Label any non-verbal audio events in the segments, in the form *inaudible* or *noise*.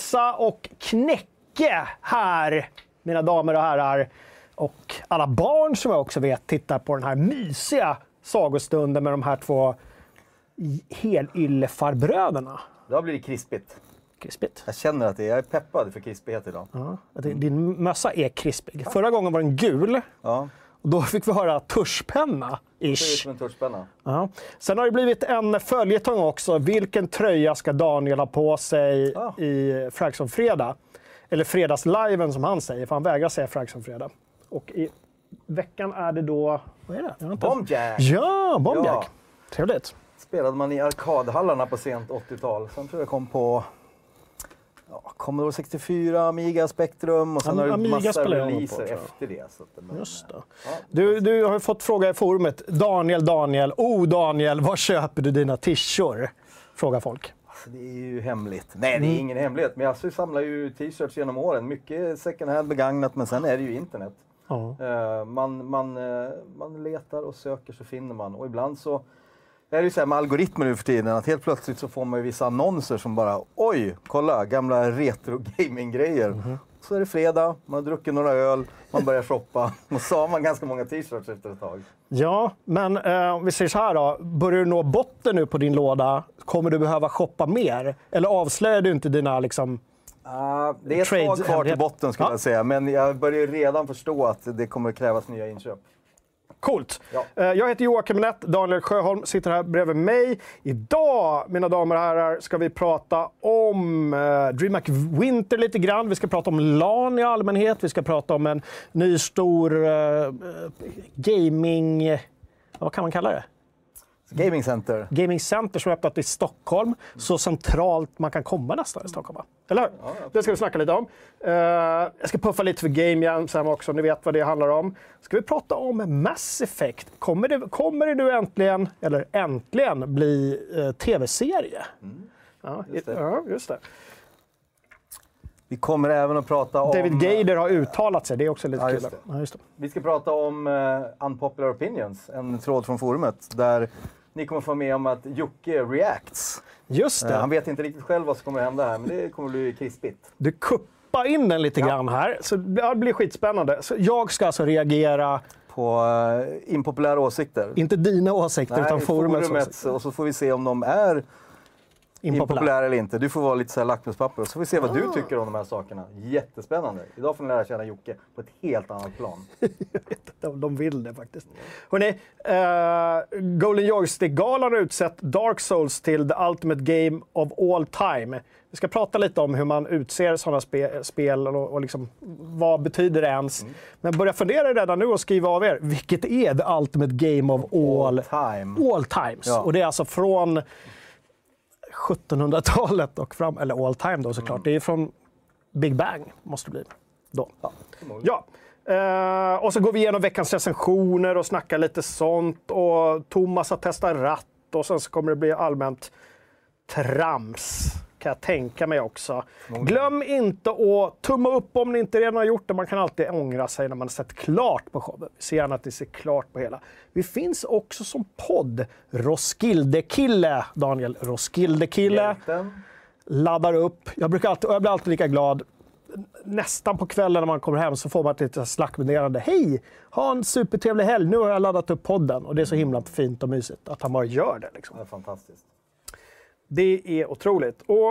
Vasa och Knäcke här, mina damer och herrar. Och alla barn som jag också vet tittar på den här mysiga sagostunden med de här två helyllefar-bröderna. Det har blivit krispigt. Krispigt. Jag känner att det jag är peppad för krispighet idag. Ja, din mössa är krispig. Förra gången var den gul. Ja, då fick vi höra tuschpenna. Ish. som en tuschpenna. Ja. Sen har det blivit en följetong också. Vilken tröja ska Daniel ha på sig Ja. i Frags fredag? Eller fredagsliven som han säger, för han vägrar säga Frags fredag. Och i veckan är det då... Vad är det? Inte- Bombjack! Ja, Bombjack. Ja. Trevligt. Spelade man i arkadhallarna på sent 80-tal. Sen tror jag kom på ja, Commodore 64, Amiga, Spectrum och sen Am- har Amiga massa på, releaser jag. efter det. Så att, men, Just det. Ja, Du, du har fått fråga i forumet. Daniel, Daniel. Oh, Daniel, var köper du dina tishor? Frågar folk. Alltså, det är ju hemligt. Nej, det är ingen hemlighet. Men jag samlar ju t-shirts genom åren. Mycket second hand begagnat, men sen är det ju internet. Ja. Eh, man, man, eh, man letar och söker så finner man. Och ibland så är det ju så här med algoritmer nu för tiden att helt plötsligt så får man ju vissa annonser som bara oj, kolla gamla retro gaming-grejer. Så är det fredag, man har druckit några öl, man börjar shoppa *laughs* och så har man ganska många t-shirts efter ett tag. Ja, men eh, om vi säger så här då. Börjar du nå botten nu på din låda? Kommer du behöva shoppa mer? Eller avslöjar du inte dina liksom... Ah, det är ett tag kvar till botten skulle Ja. jag säga, men jag börjar ju redan förstå att det kommer att krävas nya inköp. Coolt! Ja. Eh, Jag heter Joakim Nett, Daniel Sjöholm sitter här bredvid mig. Idag, mina damer och herrar, ska vi prata om eh, DreamHack Winter lite grann. Vi ska prata om LAN i allmänhet. Vi ska prata om en ny stor eh, eh, gaming... Vad kan man kalla det? Gaming Center. Gaming Center som har öppnat i Stockholm. Så centralt man kan komma nästan i Stockholm. Va? Eller hur? det ska vi snacka lite om. Eh, jag ska puffa lite för Game Jam sen också, ni vet vad det handlar om. Ska vi prata om Mass Effect? Kommer det, kommer det nu äntligen, eller äntligen, bli eh, tv-serie? Ja, just det. ja, just det. Vi kommer även att prata om... David Gaider har uttalat sig, det är också lite Ja, kul. Ja. Vi ska prata om uh, Unpopular Opinions, en tråd från forumet där ni kommer få med om att Jocke reacts. Just Eh, det. han vet inte riktigt själv vad som kommer hända här, men det kommer bli krispigt. Du kuppar in den lite Ja. grann här, så det blir skitspännande. Så jag ska alltså reagera, På uh, impopulära åsikter. inte dina åsikter, utan forumets, forumets, åsikter. och så får vi se om de är Impopulär. impopulära eller inte. Du får vara lite så här lackmuspapper så får vi se vad Ah. du tycker om de här sakerna. Jättespännande. Idag får ni lära känna Jocke på ett helt annat plan. *laughs* De, de vill det faktiskt. Hörrni, eh, Golden Joystick-galan har utsett Dark Souls till the ultimate game of all time. Vi ska prata lite om hur man utser sådana spe, spel och, och liksom, vad betyder det ens. Men börja fundera redan nu och skriva av er. Vilket är the ultimate game of all, All time. all times? Ja. Och det är alltså från 1700-talet och fram, eller all time då såklart. Det är från Big Bang, måste det bli. Då. Ja. Ja. Eh, och så går vi igenom veckans recensioner och snackar lite sånt. Och Thomas har testat ratt och sen så kommer det bli allmänt trams. Kan jag tänka mig också. Glöm inte att tumma upp om ni inte redan har gjort det. Man kan alltid ångra sig när man har sett klart på showen. Vi ser gärna att det ser klart på hela. Vi finns också som podd. Roskilde-kille, Daniel. Roskilde-kille Hjälten. laddar upp. Jag, brukar alltid, jag blir alltid lika glad. Nästan på kvällen när man kommer hem så får man ett litet slackmeddelande. Hej! Ha en supertrevlig helg. Nu har jag laddat upp podden. Och det är så himla fint och mysigt att han bara gör det. Liksom. Det är fantastiskt. Det är otroligt. Och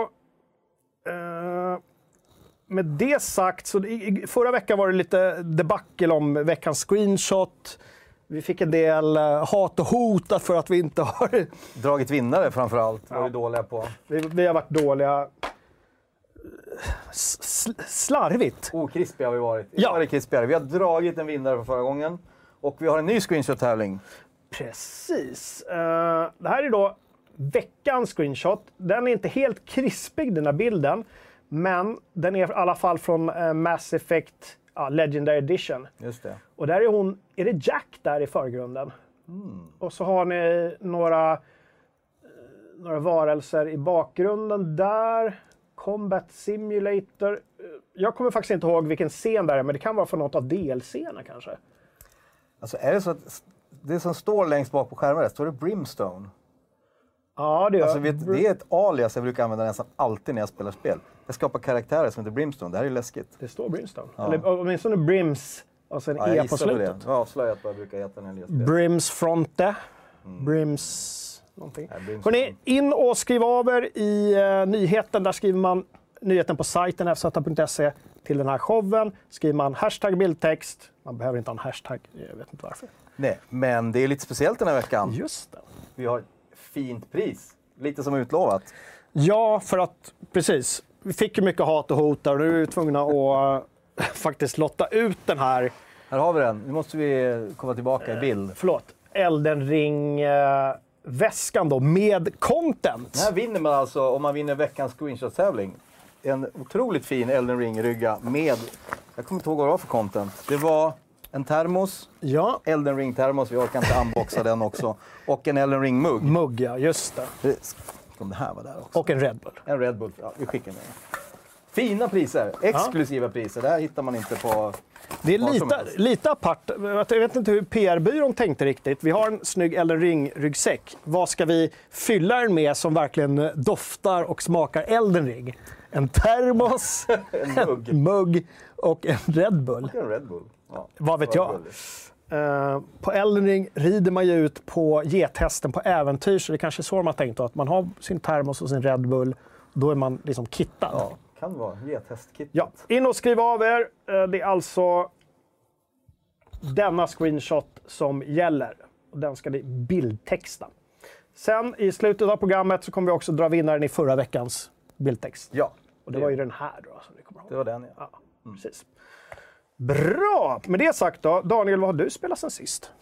eh, med det sagt, så i, förra veckan var det lite debacle om veckans screenshot. Vi fick en del eh, hat och hot för att vi inte har... *laughs* Dragit vinnare framför allt var Ja. vi dåliga på. Vi, vi har varit dåliga. S- sl- slarvigt. Okrispiga har vi varit. Ja. Det krispigare. Vi har dragit en vinnare från förra gången. Och vi har en ny screenshot-tävling. Precis. Eh, det här är då veckans screenshot. Den är inte helt krispig den här bilden. Men den är i alla fall från eh, Mass Effect ja, Legendary Edition. Just det. Och där är hon, är det Jack där i förgrunden? Och så har ni några, eh, några varelser i bakgrunden där. Combat Simulator. Jag kommer faktiskt inte ihåg vilken scen det är, men det kan vara från något av DLC-erna kanske. Alltså är det så att det som står längst bak på skärmen, där, står det Brimstone? Ja, det gör Alltså, vet, det är ett alias jag brukar använda nästan alltid när jag spelar spel. Jag skapar karaktärer som heter Brimstone. Det här är ju läskigt. Det står Brimstone. Eller åtminstone Brims och sen Ja, jag E på slutet. Jag har avslöjat vad jag brukar heta när jag lirar spel. Brims Fronte. Brims... Någonting. Brims Hörrni, in och skriv av er i uh, nyheten. Där skriver man nyheten på sajten fz.se till den här showen. Skriver man hashtag bildtext. Man behöver inte ha en hashtag, jag vet inte varför. Nej, men det är lite speciellt den här veckan. Just det. Vi har fint pris. Lite som utlovat. Ja, för att precis. Vi fick ju mycket hat och hot där och nu är vi tvungna att eh, *laughs* faktiskt lotta ut den här, Här har vi den. Nu måste vi komma tillbaka i bild. förlåt, Elden ring-väskan då med content. Den här vinner man alltså om man vinner veckans screenshot-tävling. En otroligt fin Elden Ring-rygga med, jag kommer inte ihåg vad det var för content. Det var en termos, Ja, Elden Ring-termos, vi orkar inte unboxa den också. Och en Elden Ring-mugg. mugg ja, just det. Det- Om det här var där också. Och en Red Bull. En Red Bull, ja, vi skickar med den. Fina priser, exklusiva priser. Det här hittar man inte på... Det är lite, lite apart. Jag vet inte hur PR-byrån tänkte riktigt. Vi har en snygg Elden Ring-ryggsäck. Vad ska vi fylla den med som verkligen doftar och smakar Elden Ring? En termos, *laughs* En mugg. en mugg och en Red Bull. En Red Bull. Ja, Vad vet jag? Eh, på Elden Ring rider man ju ut på gethästen på äventyr, så det kanske är så de har tänkt då, att man har sin termos och sin Red Bull. Då är man liksom kittad. Ja, kan vara. Gethästkittet. Ja, in och skriv av er. Eh, Det är alltså denna screenshot som gäller. Och den ska ni bildtexta. Sen i slutet av programmet så kommer vi också dra vinnaren i förra veckans bildtext. Ja, Och det var ju den här då som ni kommer ihåg. det var den ja. Ja, precis. Bra! Med det sagt då, Daniel, vad har du spelat sen sist?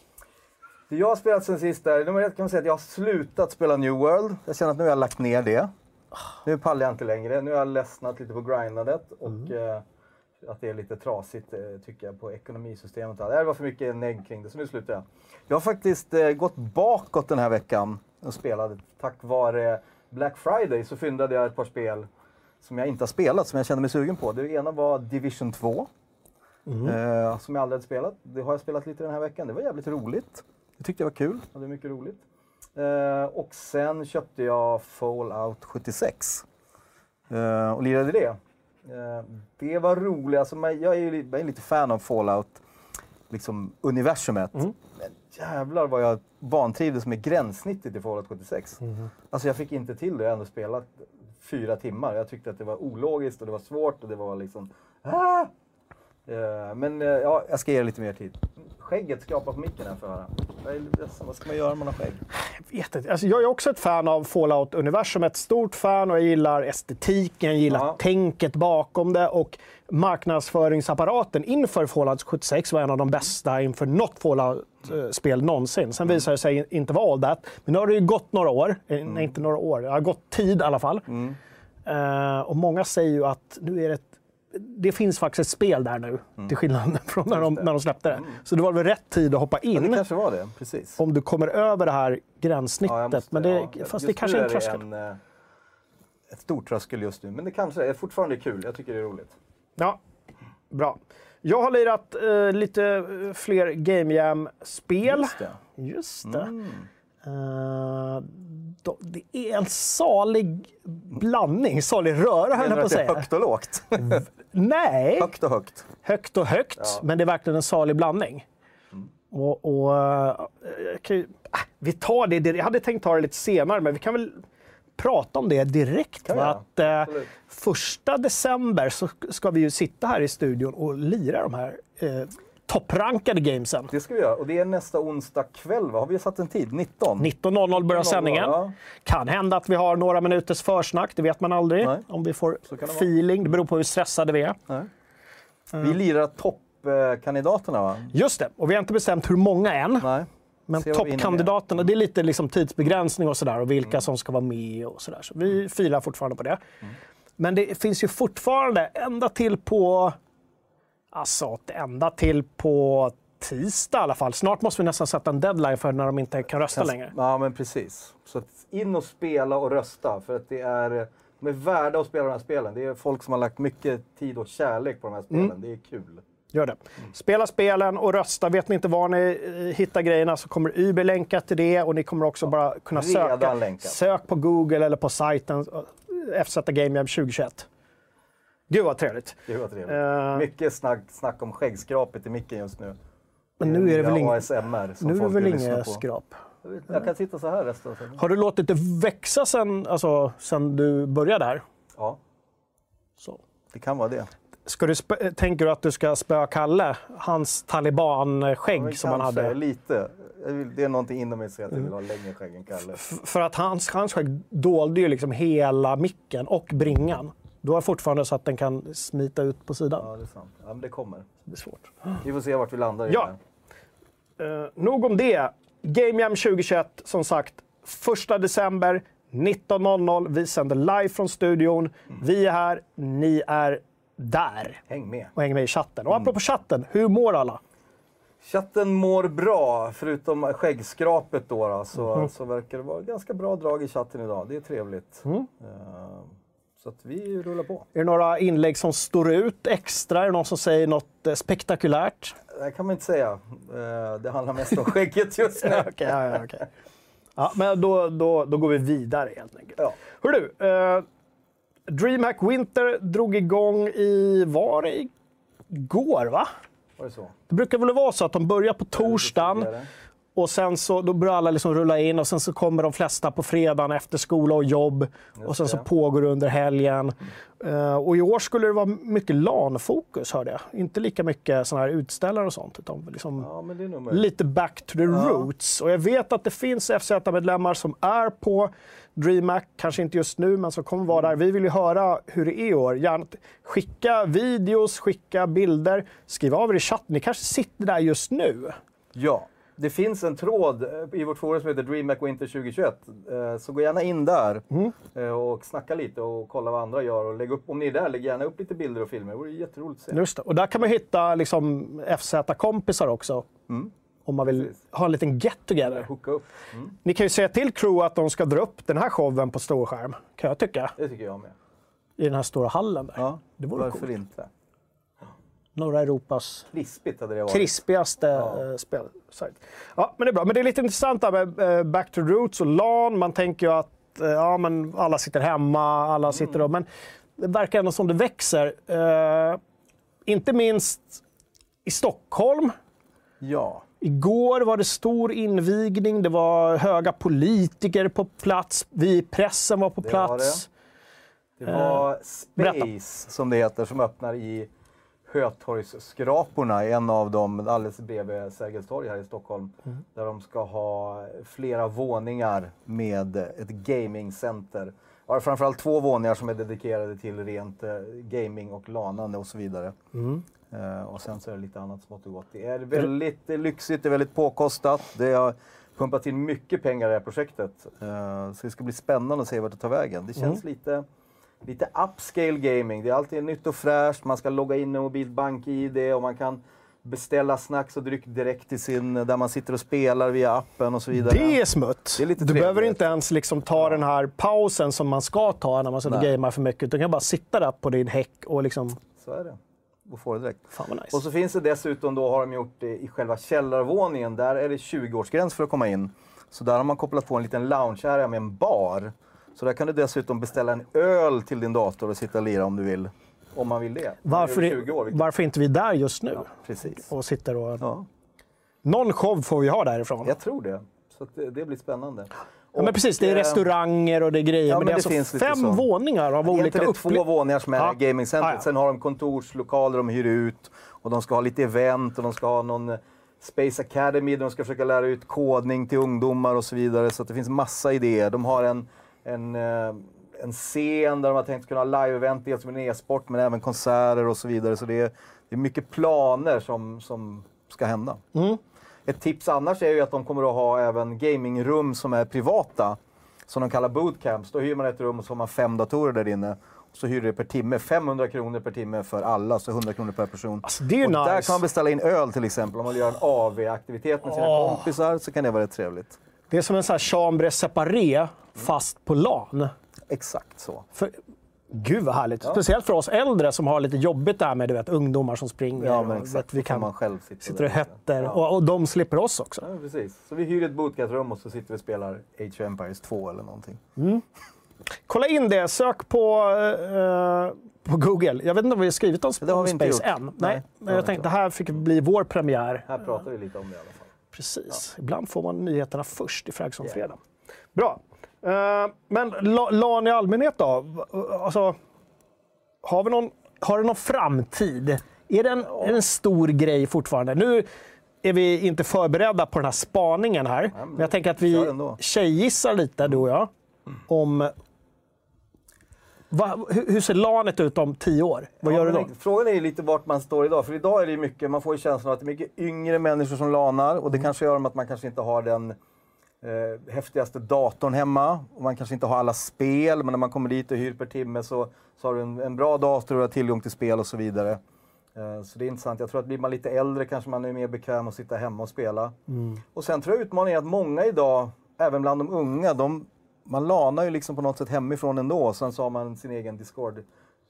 Det jag har spelat sen sist där, nummer ett kan man säga att jag har slutat spela New World. Jag känner att nu har jag lagt ner det. Nu pallar jag inte längre. Nu har jag ledsnat lite på grindandet och eh, att det är lite trasigt eh, tycker jag på ekonomisystemet. Det var för mycket negg kring det, så nu slutar jag. Jag har faktiskt eh, gått bakåt den här veckan och spelade. Tack vare Black Friday så fyndade jag ett par spel som jag inte har spelat, som jag kände mig sugen på. Det ena var Division 2. Eh, som jag aldrig hade spelat. Det har jag spelat lite den här veckan. Det var jävligt roligt. Det tyckte jag var kul. Det var mycket roligt. Eh, och sen köpte jag Fallout 76. Eh, och lirade det. Det var roligt. Alltså, jag är ju li- jag är lite fan av Fallout, liksom universumet. Men jävlar vad jag vantrivdes med gränssnittet i Fallout 76. Alltså jag fick inte till det. Jag har ändå spelat fyra timmar. Jag tyckte att det var ologiskt och det var svårt och det var liksom... Ah! Eh, Men eh, ja, jag ska ge det lite mer tid. Skägget skrapar på micken här för höra. Jag. Vad ska man göra om man har skägg? vet inte. Alltså, jag är också ett fan av Fallout-universum, ett stort fan och jag gillar estetiken, jag gillar Ja. tänket bakom det och marknadsföringsapparaten inför Fallout 76 var en av de bästa inför något Fallout-spel någonsin. Sen visade det sig inte vara all that. Men nu har det ju gått några år, Eh, nej inte några år, det har gått tid i alla fall. Eh, och många säger ju att nu är det det finns faktiskt ett spel där nu, till skillnad *laughs* från när de, när de släppte det. Så det var väl rätt tid att hoppa Ja, in det kanske var det, precis. om du kommer över det här gränssnittet. Ja, måste- men det, ja, fast just det kanske är en tröskel. en, eh, ett stort tröskel just nu, men det kanske är fortfarande kul. Jag tycker det är roligt. Ja, bra. Jag har lirat eh, lite eh, fler Game Jam-spel. Just det. Just det. Mm. Då, det är en salig blandning, salig röra höll jag på att säga. högt och lågt? Nej, högt och högt. högt och högt, Ja. men det är verkligen en salig blandning. Och, och, eh, jag kan ju, ah, vi tar det, jag hade tänkt ta det lite senare, men vi kan väl prata om det direkt. Göra. Att, eh, första december så ska vi ju sitta här i studion och lira de här eh, topprankade gamesen. Det ska vi göra. Och det är nästa onsdag kväll, va? Har vi satt en tid? 19? 19.00 börjar 19.00, sändningen. ja. Kan hända att vi har några minuters försnack, det vet man aldrig. Nej. Om vi får det feeling, det beror på hur stressade vi är. Nej. Vi lirar toppkandidaterna, va? Just det, och vi har inte bestämt hur många än. Nej. Men toppkandidaterna, det är lite liksom tidsbegränsning och sådär och vilka som ska vara med och sådär. Så vi filar fortfarande på det. Men det finns ju fortfarande ända till på... Alltså, ända till på tisdag i alla fall. Snart måste vi nästan sätta en deadline för när de inte kan rösta längre. Ja, men precis. Så in och spela och rösta, för att det är, de är värda att spela de här spelen. Det är folk som har lagt mycket tid och kärlek på de här spelen. Mm. Det är kul. Gör det. Spela spelen och rösta. Vet ni inte var ni eh, hittar grejerna så kommer Uber länka till det och ni kommer också bara kunna söka. länkat. Sök på Google eller på sajten eh, FZ Game Jam 2021. Gud vad trevligt. Det var trevligt. Eh. Mycket snack, snack om skäggskrapet i micken just nu. Men nu är det väl inget, ASMR som nu är det väl på. skrap? Jag kan sitta så här resten av tiden. Har du låtit det växa sen, alltså, sen du började här? Ja, Så. det kan vara det. Ska du tänker du att du ska spöa Kalle? Hans talibanskägg Men som han kanske hade? Lite. Det är någonting inom mig som säger att jag vill ha längre skägg än Kalle. F- För att hans, hans skägg dolde ju liksom hela micken och bringan. Du har fortfarande så att den kan smita ut på sidan. Ja, det är sant. Ja, men det kommer. Det är svårt. Vi får se vart vi landar Ja. Uh, nog om det. Game Jam 2021, som sagt, 1 december 19.00. Vi sänder live från studion. Vi är här, ni är där. Häng med. Och hänger med i chatten. Och apropå chatten, hur mår alla? Chatten mår bra, förutom skäggskrapet då, då så, Mhm. så verkar det vara ganska bra drag i chatten idag. Det är trevligt. Mm. Eh, så att vi rullar på. Är det några inlägg som står ut extra? Är det någon som säger något eh, spektakulärt? Det kan man inte säga. Eh, det handlar mest om skägget just nu. *laughs* Okej, ja, ja, okej. ja, men då, då, då går vi vidare helt enkelt. Ja. Hör du, eh, DreamHack Winter drog igång i, var det igår va? Var det så? Det brukar väl vara så att de börjar på torsdagen Tidigare. Och sen så då börjar alla liksom rulla in och sen så kommer de flesta på fredagen efter skola och jobb och sen så pågår det under helgen. Eh, och i år skulle det vara mycket LAN-fokus hörde jag. Inte lika mycket såna här utställare och sånt utan liksom Ja, lite back to the roots. Och jag vet att det finns FZ-medlemmar som är på DreamHack, kanske inte just nu, men som kommer vara där. Vi vill ju höra hur det är i år. Gärna skicka videos, skicka bilder, skriv av er i chatten. Ni kanske sitter där just nu. Ja. Det finns en tråd eh, i vårt forum som heter DreamHack Winter 2021. Eh, Så gå gärna in där Mm. eh, och snacka lite och kolla vad andra gör. Och lägg upp, om ni är där, lägg gärna upp lite bilder och filmer. Det vore jätteroligt att se. Just det. Och där kan man hitta liksom FZ-kompisar också. Om man vill Precis. ha en liten get together. Mm. Ni kan ju säga till crew att de ska dra upp den här showen på storskärm, kan jag tycka. Det tycker jag med. I den här stora hallen där. Ja, Det vore varför coolt. inte? Norra Europas Krispigt hade det varit. krispigaste ja. spelsajt. Ja, men det är bra. Men det är lite intressant där med eh, Back to Roots och LAN. Man tänker ju att eh, ja, men alla sitter hemma, alla sitter och... Men det verkar ändå som det växer. Eh, inte minst i Stockholm. Ja. Igår var det stor invigning, det var höga politiker på plats, vi i pressen var på Det var plats. Det var. Space, som det heter, som öppnar i Hötorgsskraporna, en av dem alldeles bredvid Sergels torg här i Stockholm. Mm. Där de ska ha flera våningar med ett gamingcenter. Ja, framförallt två våningar som är dedikerade till rent eh, gaming och lanande och så vidare. Mm. Eh, och sen så är det lite annat smått och gott. Det är väldigt eh, lyxigt, det är väldigt påkostat. Det har pumpat in mycket pengar i det här projektet. Eh, så det ska bli spännande att se vart det tar vägen. Det känns lite, lite upscale gaming. Det är alltid nytt och fräscht. Man ska logga in med mobilt bank-id och man kan beställa snacks och dryck direkt till sin, där man sitter och spelar via appen och så vidare. Det är smutt. Det är du behöver inte ens liksom ta den här pausen som man ska ta när man sitter och Nej. gamear för mycket. Du kan bara sitta där på din häck och liksom... Så är det. Och få det direkt. Fan vad nice. Och så finns det dessutom då har de gjort i själva källarvåningen. Där är det 20-årsgräns för att komma in. Så där har man kopplat på en liten lounge med en bar. Så där kan du dessutom beställa en öl till din dator och sitta och lira om du vill. Om man vill det. varför, Är du 20 år, vilket- varför är inte vi där just nu? Precis. Och sitter och... Ja, Någon show får vi ha därifrån. jag tror det. Så det, det blir spännande. Ja, men precis, det är eh, restauranger och det är grejer. ja, men men det är det alltså finns lite fem våningar av Är inte olika det två upple- våningar som är Ja. gamingcentret? Ja, ja. Sen har de kontorslokaler de hyr ut och de ska ha lite event och de ska ha någon eh, Space Academy där de ska försöka lära ut kodning till ungdomar och så vidare. Så det finns massa idéer. De har en, en, eh, en scen där de har tänkt kunna ha live-event, dels med en e-sport men även konserter och så vidare. Så det är, det är mycket planer som, som ska hända. Mm. Ett tips annars är ju att de kommer att ha även gamingrum som är privata. Som de kallar bootcamps. Då hyr man ett rum och så har man fem datorer där inne. Så hyr det per timme. 500 kronor per timme för alla, så 100 kronor per person. Alltså, det är och där nice. kan man beställa in öl till exempel. Om man vill göra en AV-aktivitet med sina Åh. kompisar så kan det vara rätt trevligt. Det är som en sån här chambre separé, fast på LAN. Exakt så. För Gud vad härligt. Speciellt för oss äldre som har lite jobbigt där med du vet, ungdomar som springer. Ja, men exakt. vet, vi kan man själv sitter där och hötter Ja. och, och de slipper oss också. Ja, precis. Så vi hyr ett bootcamp-rum och så sitter vi och spelar Age of Empires 2 eller någonting. Kolla in det, sök på, eh, på Google. Jag vet inte om vi har skrivit om, Det har vi inte Space gjort. än. Nej, Nej, men jag tänkte inte. det här fick bli vår premiär. Här pratar vi lite om det i alla fall. Precis. Ibland får man nyheterna först i Fragsson fredag. Bra. Eh, men la- LAN i allmänhet då? Alltså, har, vi någon, har det någon framtid? Är det, en, är det en stor grej fortfarande? Nu är vi inte förberedda på den här spaningen här. men jag tänker att vi tjejgissar lite, du och jag, om... Va, hur, ser LANet ut om tio år? Vad Ja, gör du då? Frågan är ju lite vart man står idag. För idag är det mycket, man får ju känslan av att det är mycket yngre människor som lanar. Och det kanske gör att man kanske inte har den eh, häftigaste datorn hemma. Och man kanske inte har alla spel, men när man kommer dit och hyr per timme så, så har du en, en bra dator och har tillgång till spel och så vidare. Eh, så det är intressant. Jag tror att blir man lite äldre kanske man är mer bekväm att sitta hemma och spela. Och sen tror jag utmaningen är att många idag, även bland de unga, de, man lanar ju liksom på något sätt hemifrån ändå. Sen så har man sin egen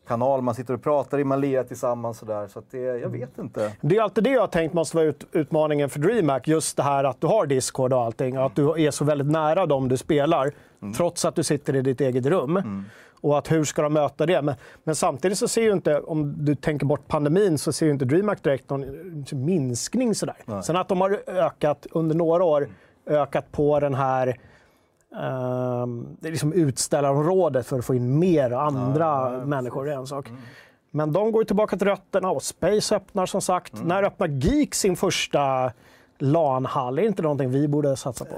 Discord-kanal, man sitter och pratar i, man lirar tillsammans sådär. Så det, jag vet inte. Det är alltid det jag har tänkt måste vara ut, utmaningen för DreamHack. Just det här att du har Discord och allting och att du är så väldigt nära dem du spelar. Trots att du sitter i ditt eget rum. Och att hur ska de möta det? Men, men samtidigt så ser ju inte, om du tänker bort pandemin, så ser ju inte DreamHack direkt någon eh, minskning sådär. Sen att de har ökat under några år, ökat på den här ehm, det är liksom utställarområdet för att få in mer andra människor, det är en sak. Men de går tillbaka till rötterna och Space öppnar som sagt. När öppnar Geek sin första LAN-hall? Är inte någonting vi borde satsa på?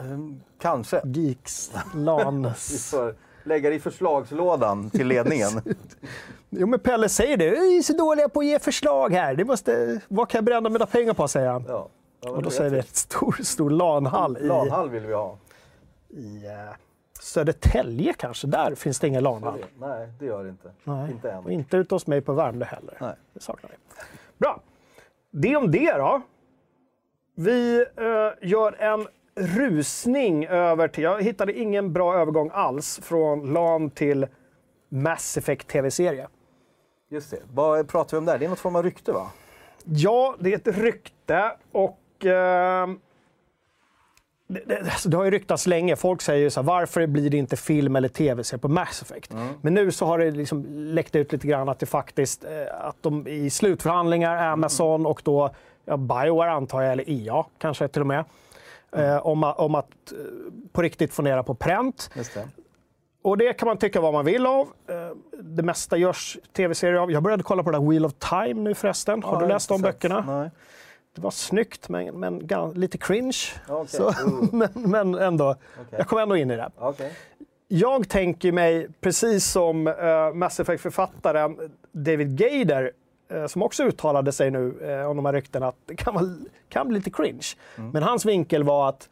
Kanske. Geeks *laughs* LAN. Lägga det i förslagslådan till ledningen. *laughs* Jo men Pelle säger det, vi är så dåliga på att ge förslag här. Det måste, vad kan jag bränna mina pengar på säger han. Ja. Ja, Och då det säger vi ett stor, stor LAN-hall Lanhall vill vi ha. I eh, Södertälje kanske. Där finns det ingen LAN-hall. Nej, det gör det inte. Nej. Inte än. Och inte ute hos mig på Värmdö heller. Nej. Det saknar vi. Bra. Det om det då. Vi eh, gör en rusning över till... Jag hittade ingen bra övergång alls från LAN till Mass Effect TV-serie. Just det. Vad pratar vi om där? Det är något form av rykte va? Ja, det är ett rykte och... Eh, det, det, alltså det har ju ryktats länge. Folk säger ju så här, varför blir det inte film eller tv-serie på Mass Effect? Men nu så har det liksom läckt ut lite grann att det faktiskt, eh, att de i slutförhandlingar, Amazon och då ja, Bioware antar jag, eller EA kanske till och med, eh, om, om att eh, på riktigt fundera på pränt. Det. Och det kan man tycka vad man vill av. Eh, Det mesta görs tv-serier av. Jag började kolla på det där Wheel of Time nu förresten. Har Ja, du läst de böckerna? Nej. Det var snyggt, men, men lite cringe. Okej. Så, Uh. *laughs* men, men ändå, jag kom ändå in i det. Okej. Jag tänker mig, precis som uh, Mass Effect-författaren David Gaider, eh, som också uttalade sig nu eh, om de här ryktena, att det kan, vara, kan bli lite cringe. Men hans vinkel var att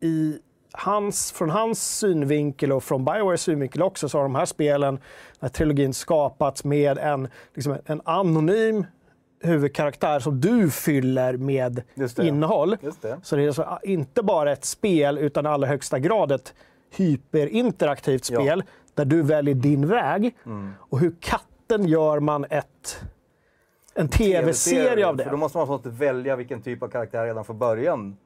i hans, från hans synvinkel och från Biowares synvinkel också så har de här spelen, den här trilogin skapats med en, liksom en anonym huvudkaraktär som du fyller med Just det. innehåll. Just det. Så det är så, inte bara ett spel utan i allra högsta grad ett hyperinteraktivt Ja. spel där du väljer din väg. Och hur katten gör man ett, en tv-serie av För då det? måste man ha fått välja vilken typ av karaktär redan från början.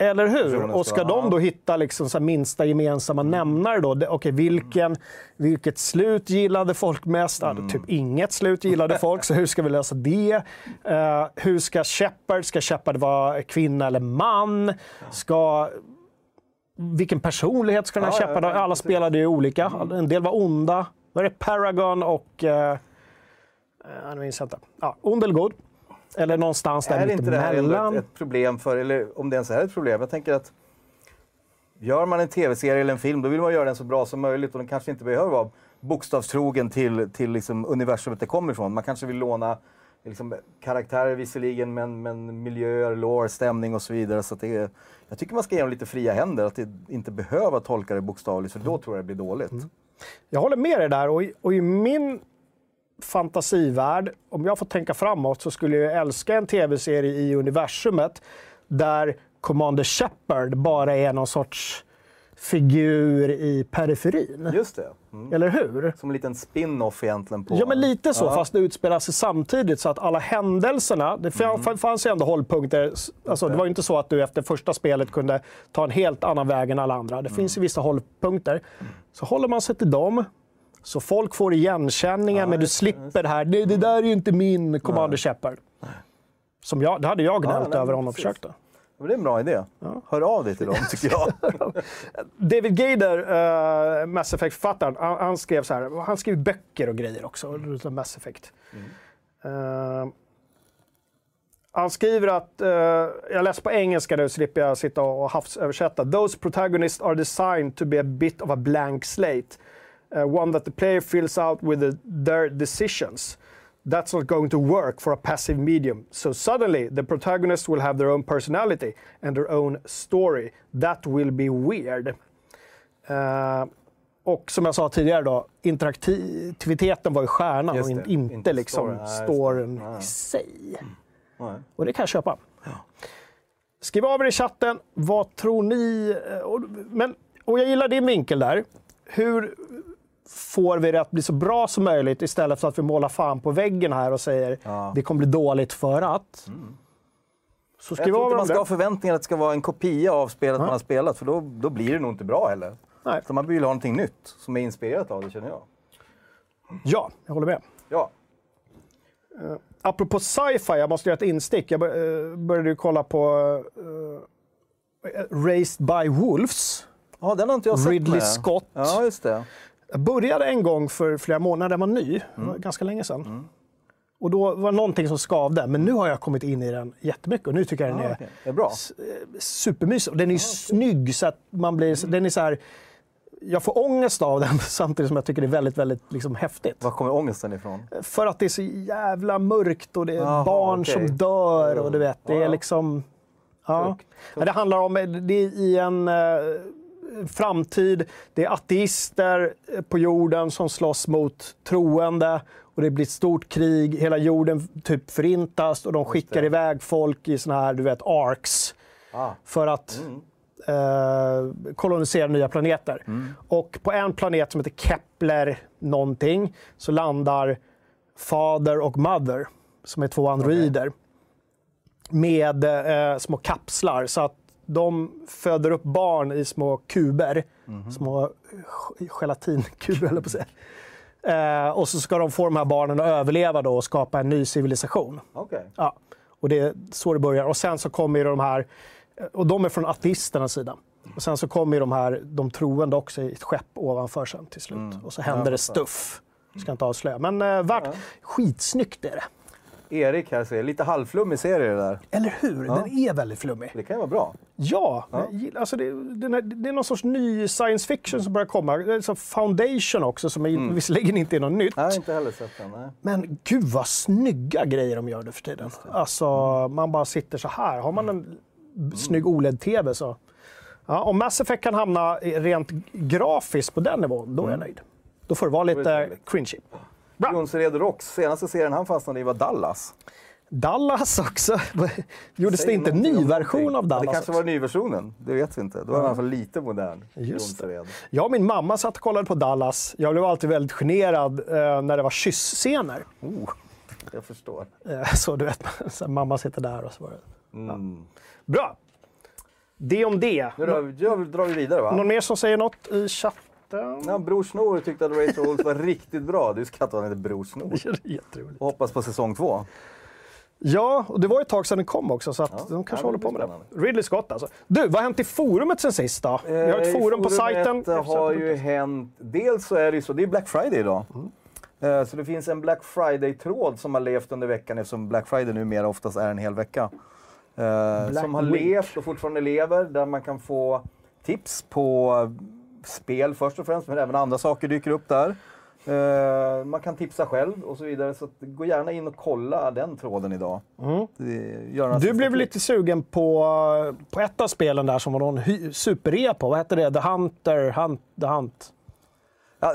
Eller hur? Och ska de då hitta liksom så minsta gemensamma nämnare då? Okej, vilken, vilket slut gillade folk mest? Ja, typ inget slut gillade folk, så hur ska vi lösa det? Eh, hur ska Shepard, ska Shepard vara kvinna eller man? Ska, vilken personlighet ska den här Ja, Shepard ha? Alla spelade ju olika. En del var onda. Var det Paragon och... Eh, nu minns jag inte. Ja, ond eller god? Eller någonstans där är mitt inte det här ett, ett problem för, eller om det ens är ett problem. Jag tänker att gör man en tv-serie eller en film, då vill man göra den så bra som möjligt och den kanske inte behöver vara bokstavstrogen till, till liksom universumet det kommer ifrån. Man kanske vill låna liksom, karaktärer visserligen, men, men miljöer, lore, stämning och så vidare. Så det är, jag tycker man ska ge dem lite fria händer, att det inte behöva tolka det bokstavligt, för då tror jag det blir dåligt. Jag håller med dig där och i, och i min fantasivärld, om jag får tänka framåt, så skulle jag älska en tv-serie i universumet där Commander Shepard bara är någon sorts figur i periferin. Just det. Mm. Eller hur? Som en liten spin-off egentligen på... Ja, men lite så, Ja. fast det utspelar sig samtidigt så att alla händelserna, det Mm. fanns ju ändå hållpunkter. Alltså, det var ju inte så att du efter första spelet kunde ta en helt annan väg än alla andra. Det Mm. finns ju vissa hållpunkter. Så håller man sig till dem, så folk får igenkänningar, men du slipper det här. Det, det där är ju inte min Commander Shepard. Som jag, det hade jag gnällt nej, över om försökte. Men Det är en bra idé. Hör av dig till dem, tycker jag. *laughs* David Gader, uh, Mass Effect-författaren, han, han skrev så här. Han skrev böcker och grejer också, mm. Mass Effect. Eh, han skriver att, eh, jag läser på engelska nu slipper jag sitta och havsöversätta. Those protagonists are designed to be a bit of a blank slate. Uh, one that the player fills out with the, their decisions. That's not going to work for a passive medium. So suddenly the protagonists will have their own personality and their own story. That will be weird. Eh, och som jag sa tidigare då, interaktiviteten var ju stjärnan och inte, inte liksom storyn. I sig. Nej. Och det kan jag köpa. Skriv av er i chatten, vad tror ni? eh, men, och jag gillar din vinkel där. Hur får vi det att bli så bra som möjligt istället för att vi målar fan på väggen här och säger Ja. det kommer bli dåligt för att. Så Jag skriv tror av inte man ska ha förväntningar att det ska vara en kopia av spelet man har spelat, för då, då blir det nog inte bra heller. Nej. Så man vill ha någonting nytt som är inspirerat av det, känner jag. Ja, jag håller med. Ja, Apropå sci-fi, jag måste göra ett instick. Jag eh, började ju kolla på eh, Raised by Wolves. ja den har inte jag sett Ridley med. Scott. Ja, just det. Jag började en gång för flera månader, den var ny, Mm. ganska länge sedan. Och då var det någonting som skavde, men nu har jag kommit in i den jättemycket och nu tycker jag den Ja, är okej. Det är bra. eh, supermysig. Och Den är snygg så att man blir, den är så här, jag får ångest av den *laughs* samtidigt som jag tycker det är väldigt, väldigt liksom, häftigt. Var kommer ångesten ifrån? För att det är så jävla mörkt och det är Jaha, barn okej. som dör och du vet, det är ja. liksom... Ja. Tungt, Men det handlar om, det är i en eh, framtid, det är ateister på jorden som slåss mot troende och det blir ett stort krig, hela jorden typ förintas och de skickar iväg folk i såna här, du vet, arcs Ah. för att eh, kolonisera nya planeter. Och på en planet som heter Kepler någonting så landar Father och Mother, som är två androider, med eh, små kapslar. Så att de föder upp barn i små kuber. Små ge- gelatinkuber, jag på att säga. Eh, och så ska de få de här barnen att överleva då och skapa en ny civilisation. Okej. Ja, och det är så det börjar. Och sen så kommer de här, och de är från ateisternas sida. Och sen så kommer de här, de troende också i ett skepp ovanför sen till slut. Och så händer Ja, det stuff. Ska inte avslöja. Men eh, värt, skitsnyggt är det. Erik här säger, lite halvflummig serie det där. Eller hur? Den är väldigt flummig. Det kan ju vara bra. Ja, gillar- alltså det, den är, det är någon sorts ny science fiction som börjar komma. Det är som Foundation också, som är, visserligen inte är något nytt. Nej, inte heller sett den. Nej. Men gud vad snygga grejer de gör nu för tiden. Alltså, man bara sitter så här. Har man en snygg OLED-TV så... Ja, om Mass Effect kan hamna rent grafiskt på den nivån, då är jag nöjd. Då får det vara lite cringy. Jonsered Rocks senaste serien han fastnade i var Dallas. Dallas också. *laughs* Gjordes det inte en ny version av Ja, Dallas? Det kanske också? var nyversionen, det vet vi inte. Då är han i alla fall lite modern. Just det. Jag och min mamma satt och kollade på Dallas. Jag blev alltid väldigt generad eh, när det var kyssscener. Oh, jag förstår. Eh, *laughs* så du vet, *laughs* så mamma sitter där och så var det. Mm. Bra. Det om det. Nu drar vi- drar vi vidare va? Någon mer som säger något i chatten? Ja, Bror Snor tyckte att Rachel Holt var riktigt bra. Du skrattar att han heter Bror Snor. Det är jätteroligt. Och hoppas på säsong två. Ja, och det var ett tag sedan den kom också, så att Ja, de kanske håller det på med det. Ridley Scott alltså. Du, vad har hänt i forumet sen sist då? Vi har ett Eh, forum på sajten. har ju hänt... Dels så är det ju så, det är Black Friday idag. Mm. Eh, Så det finns en Black Friday-tråd som har levt under veckan eftersom Black Friday numera oftast är en hel vecka. Eh, Black som har Week. levt och fortfarande lever, där man kan få tips på spel först och främst, men även andra saker dyker upp där. Eh, man kan tipsa själv och så vidare, så gå gärna in och kolla den tråden idag. Det Mm. Du blev lite sugen på, på ett av spelen där som var någon på. Vad hette det? The Hunter, Hunt, The Hunt. Ja.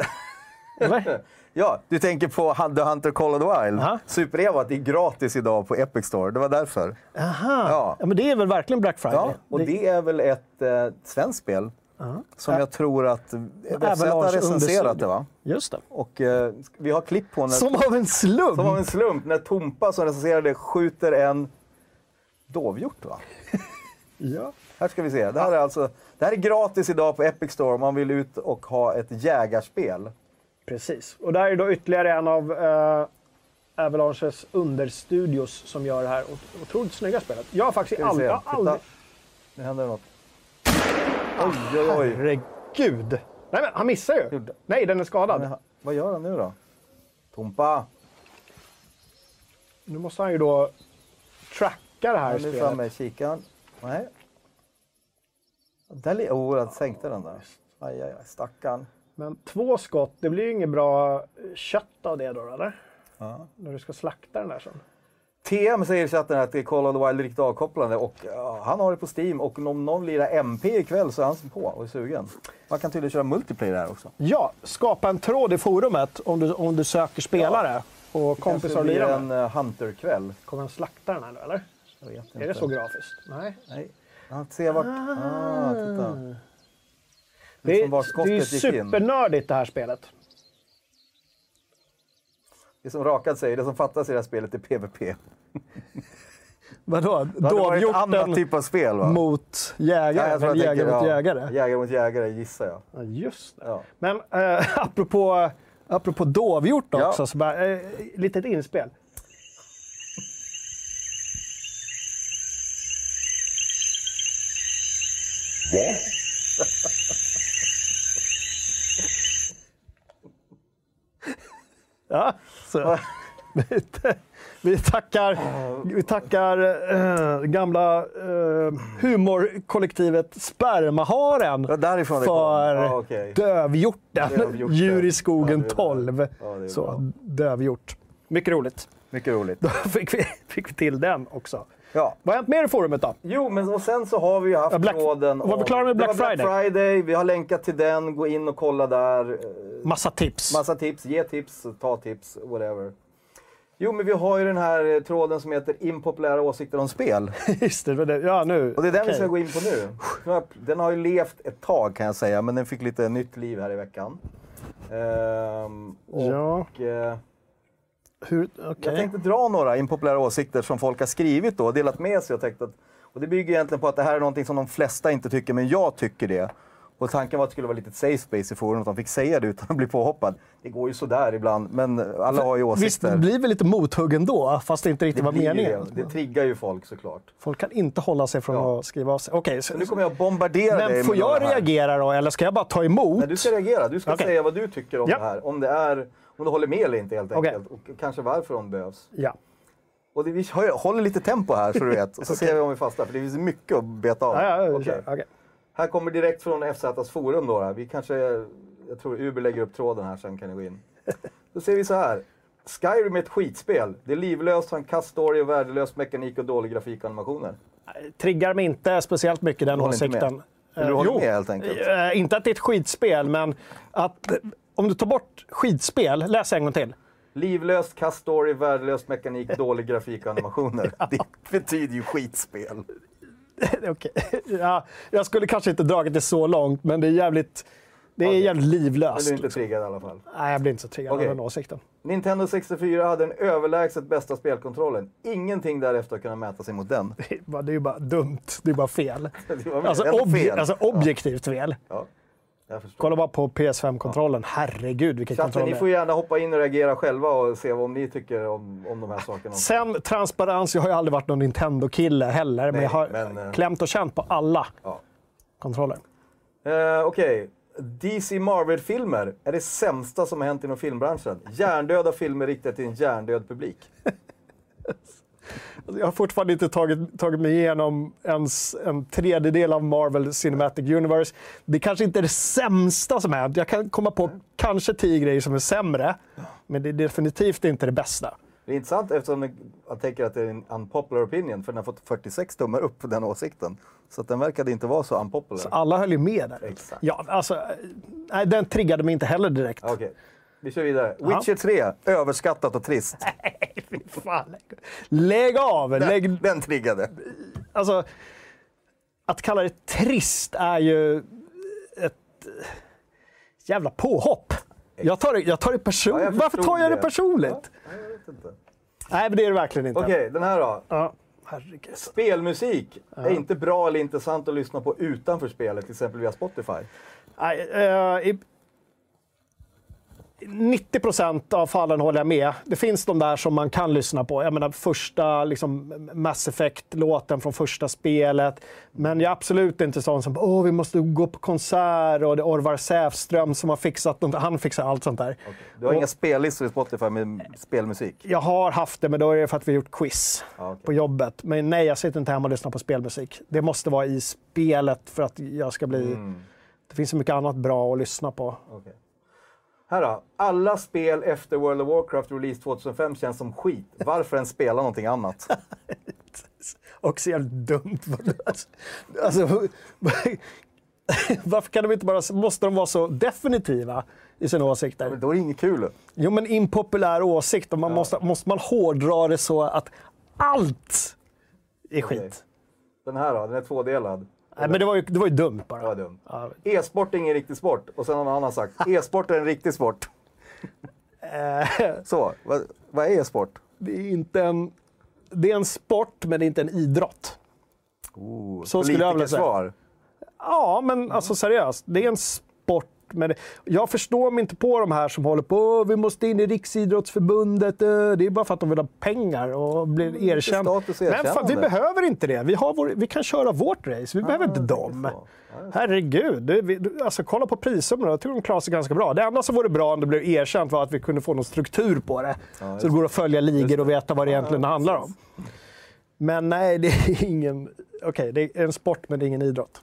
*laughs* Ja, du tänker på The Hunter Call of the Wild. Aha. Super-Evo, att det är gratis idag på Epic Store. Det var därför. Aha. Ja. Ja. men det är väl verkligen Black Friday? Ja, och det är väl ett eh, svenskt spel Som jag tror att VZ har recenserat det va? Just det. Och eh, vi har klipp på när, Som av en slump! som av en slump när Tompa som recenserade skjuter en dovhjort va? *laughs* Ja. Här ska vi se. Det här är alltså det här är gratis idag på Epic Store om man vill ut och ha ett jägarspel. Precis. Och där är då ytterligare en av uh, Avalanches understudios som gör det här ot- otroligt snygga spelet. Jag har faktiskt aldrig... har aldrig... Titta. Nu händer något. Oj, oj, oj. Herregud! Nej, men han missar ju. Gjorde- Nej, den är skadad. Men, vad gör han nu då? Tompa! Nu måste han ju då tracka det här Han är spelet. framme i kikaren. Nej. Där oh, jag sänkte den där. Aj, aj, aj. Stackarn. Men två skott, det blir ju inget bra kött av det då, eller? Ja. När du ska slakta den där sen. TM säger i chatten att det är Call of the Wild är riktigt avkopplande och ja, han har det på Steam och om någon lirar MP ikväll så är han på och är sugen. Man kan tydligen köra multiplayer här också. Ja, skapa en tråd i forumet om du, om du söker spelare och kompisar att lira med. en uh, Hunter-kväll. Kommer han slakta den här nu, eller? Jag vet inte. Är det så grafiskt? Nej. Nej. Han ser vart... Ah, titta. Det Liksom är, det är gick in. supernördigt det här spelet. Det är som Rakad säger, det som fattas i det här spelet är PVP. *laughs* Vadå? Ett annat Dovhjorten typ av spel va? mot Ja, jägare? tror eller jag jägare mot ja, jägare? Jägare mot jägare gissar jag. Ja, just det. Ja. Men eh, *laughs* apropå, apropå dovhjort Ja. också, så bara, eh, litet inspel. Ja, *laughs* så. Vi tackar, vi tackar eh, gamla eh, humorkollektivet Spermaharen Ja, därifrån för Ja, okej. Dövhjorten, Dövhjorten. Djur i Ja, skogen bra. 12. Ja, så, dövhjort. Mycket roligt. Mycket roligt. Då fick vi, *laughs* fick vi till den också. Ja. Vad har hänt mer i forumet då? Jo, men och sen så har vi ju haft Ja, Black- tråden var vi klara med Det var Black Black Friday. Vi har länkat till den, gå in och kolla där. Massa tips. Massa tips, ge tips, ta tips, whatever. Jo, men vi har ju den här eh, tråden som heter impopulära åsikter om spel. *laughs* Just det, det ja nu. Och det är den vi Okej. ska gå in på nu. Den har ju levt ett tag kan jag säga, men den fick lite nytt liv här i veckan. Ehm, och, Ja. eh, Hur, okej. Jag tänkte dra några impopulära åsikter som folk har skrivit då och delat med sig. Och, tänkt att, och det bygger egentligen på att det här är någonting som de flesta inte tycker, men jag tycker det. Och tanken var att det skulle vara lite safe space i forumet, att de fick säga det utan att bli påhoppad. Det går ju sådär ibland, men alla har ju Visst, åsikter. det blir väl lite mothuggen då, fast det inte riktigt var blir ju meningen. det. det triggar ju folk såklart. Folk kan inte hålla sig från Ja. att skriva av sig. Okej, Så nu kommer jag bombardera dig men får jag reagera då, eller ska jag bara ta emot? Nej, du ska reagera. Du ska Okej. säga vad du tycker om Ja. det här. Om, det är, om du håller med eller inte helt enkelt. Och kanske varför de behövs. Ja. Och det, vi håller lite tempo här så du vet. Och så *laughs* ser vi om vi fastnar, för det finns mycket att beta av. Ja, ja. Okej. Här kommer direkt från FZs forum då. Vi kanske, jag tror Uber lägger upp tråden här sen kan ni gå in. Då ser vi så här. Skyrim är ett skitspel. Det är livlöst, har en kass story, och värdelös mekanik och dålig grafik och animationer. Triggar mig inte speciellt mycket den åsikten. Du Eh, håller jo. med helt enkelt? Eh, inte att det är ett skitspel, men att eh, om du tar bort skitspel, läs en gång till. Livlöst, kass story, värdelös mekanik, dålig grafik och animationer. *laughs* Det betyder ju skitspel. *laughs* Okej. ja, jag skulle kanske inte dragit det så långt, men det är jävligt, det är Okej. jävligt Men livlöst. du är inte triggad i alla fall. Nej, jag blir inte så triggad Okej. av den åsikten. Nintendo 64 hade den överlägset bästa spelkontrollen. Ingenting därefter har kunnat mäta sig mot den. Det är bara- det är ju bara dumt. Det är bara fel. *laughs* Det var Alltså, fel. alltså objektivt fel. Ja, jag förstår. Kolla bara på PS5-kontrollen. Herregud vilken Chatten, kontroll ni får är. gärna hoppa in och reagera själva och se vad ni tycker om, om de här sakerna. Sen transparens, jag har ju aldrig varit någon Nintendo-kille heller, men Nej, jag har men, eh, klämt och känt på alla Ja. kontroller. Eh, Okej. DC Marvel-filmer är det sämsta som har hänt inom filmbranschen. Hjärndöda filmer riktade till en hjärndöd publik. *laughs* Alltså, Jag har fortfarande inte tagit, tagit mig igenom ens en tredjedel av Marvel Cinematic Universe. Det kanske inte är det sämsta som hänt. Jag kan komma på kanske tio grejer som är sämre, men det är definitivt inte det bästa. Det är intressant eftersom jag tänker att det är en unpopular opinion, för den har fått 46 tummar upp på den åsikten. Så den verkade inte vara så unpopular. Så alla höll ju med där. Exakt. Ja, alltså, nej, den triggade mig inte heller direkt. Okej, vi kör vidare. Witcher 3, överskattat och trist. *laughs* Fan. Lägg av! Lägg, Den triggade. alltså, att kalla det trist är ju jävla påhopp. Jag tar det, jag tar det Ja, personligt. jag Varför tar jag det det. personligt? Ja, jag vet inte. Nej, men det är det verkligen inte. Okej, den här då. Ja. Herregud. Spelmusik är inte bra eller intressant att lyssna på utanför spelet, till exempel via Spotify. Nej, eh, i 90 procent av fallen håller jag med. Det finns de där som man kan lyssna på. Jag menar första liksom, Mass Effect-låten från första spelet. Men jag är absolut inte sån som Åh, vi måste gå på konsert och det är Orvar Säfström som har fixat något. Han fixar allt sånt där. Du har Och- inga spellistor i Spotify med spelmusik? Jag har haft det, men då är det för att vi har gjort quiz Ja, okej. på jobbet. Men nej, jag sitter inte hemma och lyssnar på spelmusik. Det måste vara i spelet för att jag ska bli... Mm. Det finns så mycket annat bra att lyssna på. Okej. Här då. Alla spel efter World of Warcraft release 2005 känns som skit. Varför ens spela någonting annat? *laughs* Också jävligt dumt. *laughs* Alltså, varför kan de inte bara... Måste de vara så definitiva i sina åsikter? Då är det inget kul. Jo, men impopulär åsikt. Och man måste, måste man hårdra det så att allt är skit? Okej. Den här då, den är tvådelad. Nej, men det var ju, det var ju dumt bara. Det var dumt. Ja, E-sport är ingen riktig sport. Och sen har någon annan sagt, e-sport är en riktig sport. Eh, Så, vad, vad är e-sport? det är inte en... Det är en sport, men det är inte en idrott. Oh, Så skulle jag vilja säga. politikersvar. Ja, men alltså seriöst. Det är en sport. Men jag förstår mig inte på de här som håller på "Åh, vi måste in i Riksidrottsförbundet. eh." Det är bara för att de vill ha pengar och bli erkända. Mm, status och Men fan, vi behöver inte det. Vi, vår, vi kan köra vårt race. Vi behöver inte dem. Herregud. Alltså, kolla på prissummorna. Jag tror de klarar sig ganska bra. Det enda som vore bra om det blev erkänt var att vi kunde få någon struktur på det. så det går att följa ligor och veta vad det egentligen handlar om. Men nej, det är ingen... Okej, det är en sport men det är ingen idrott.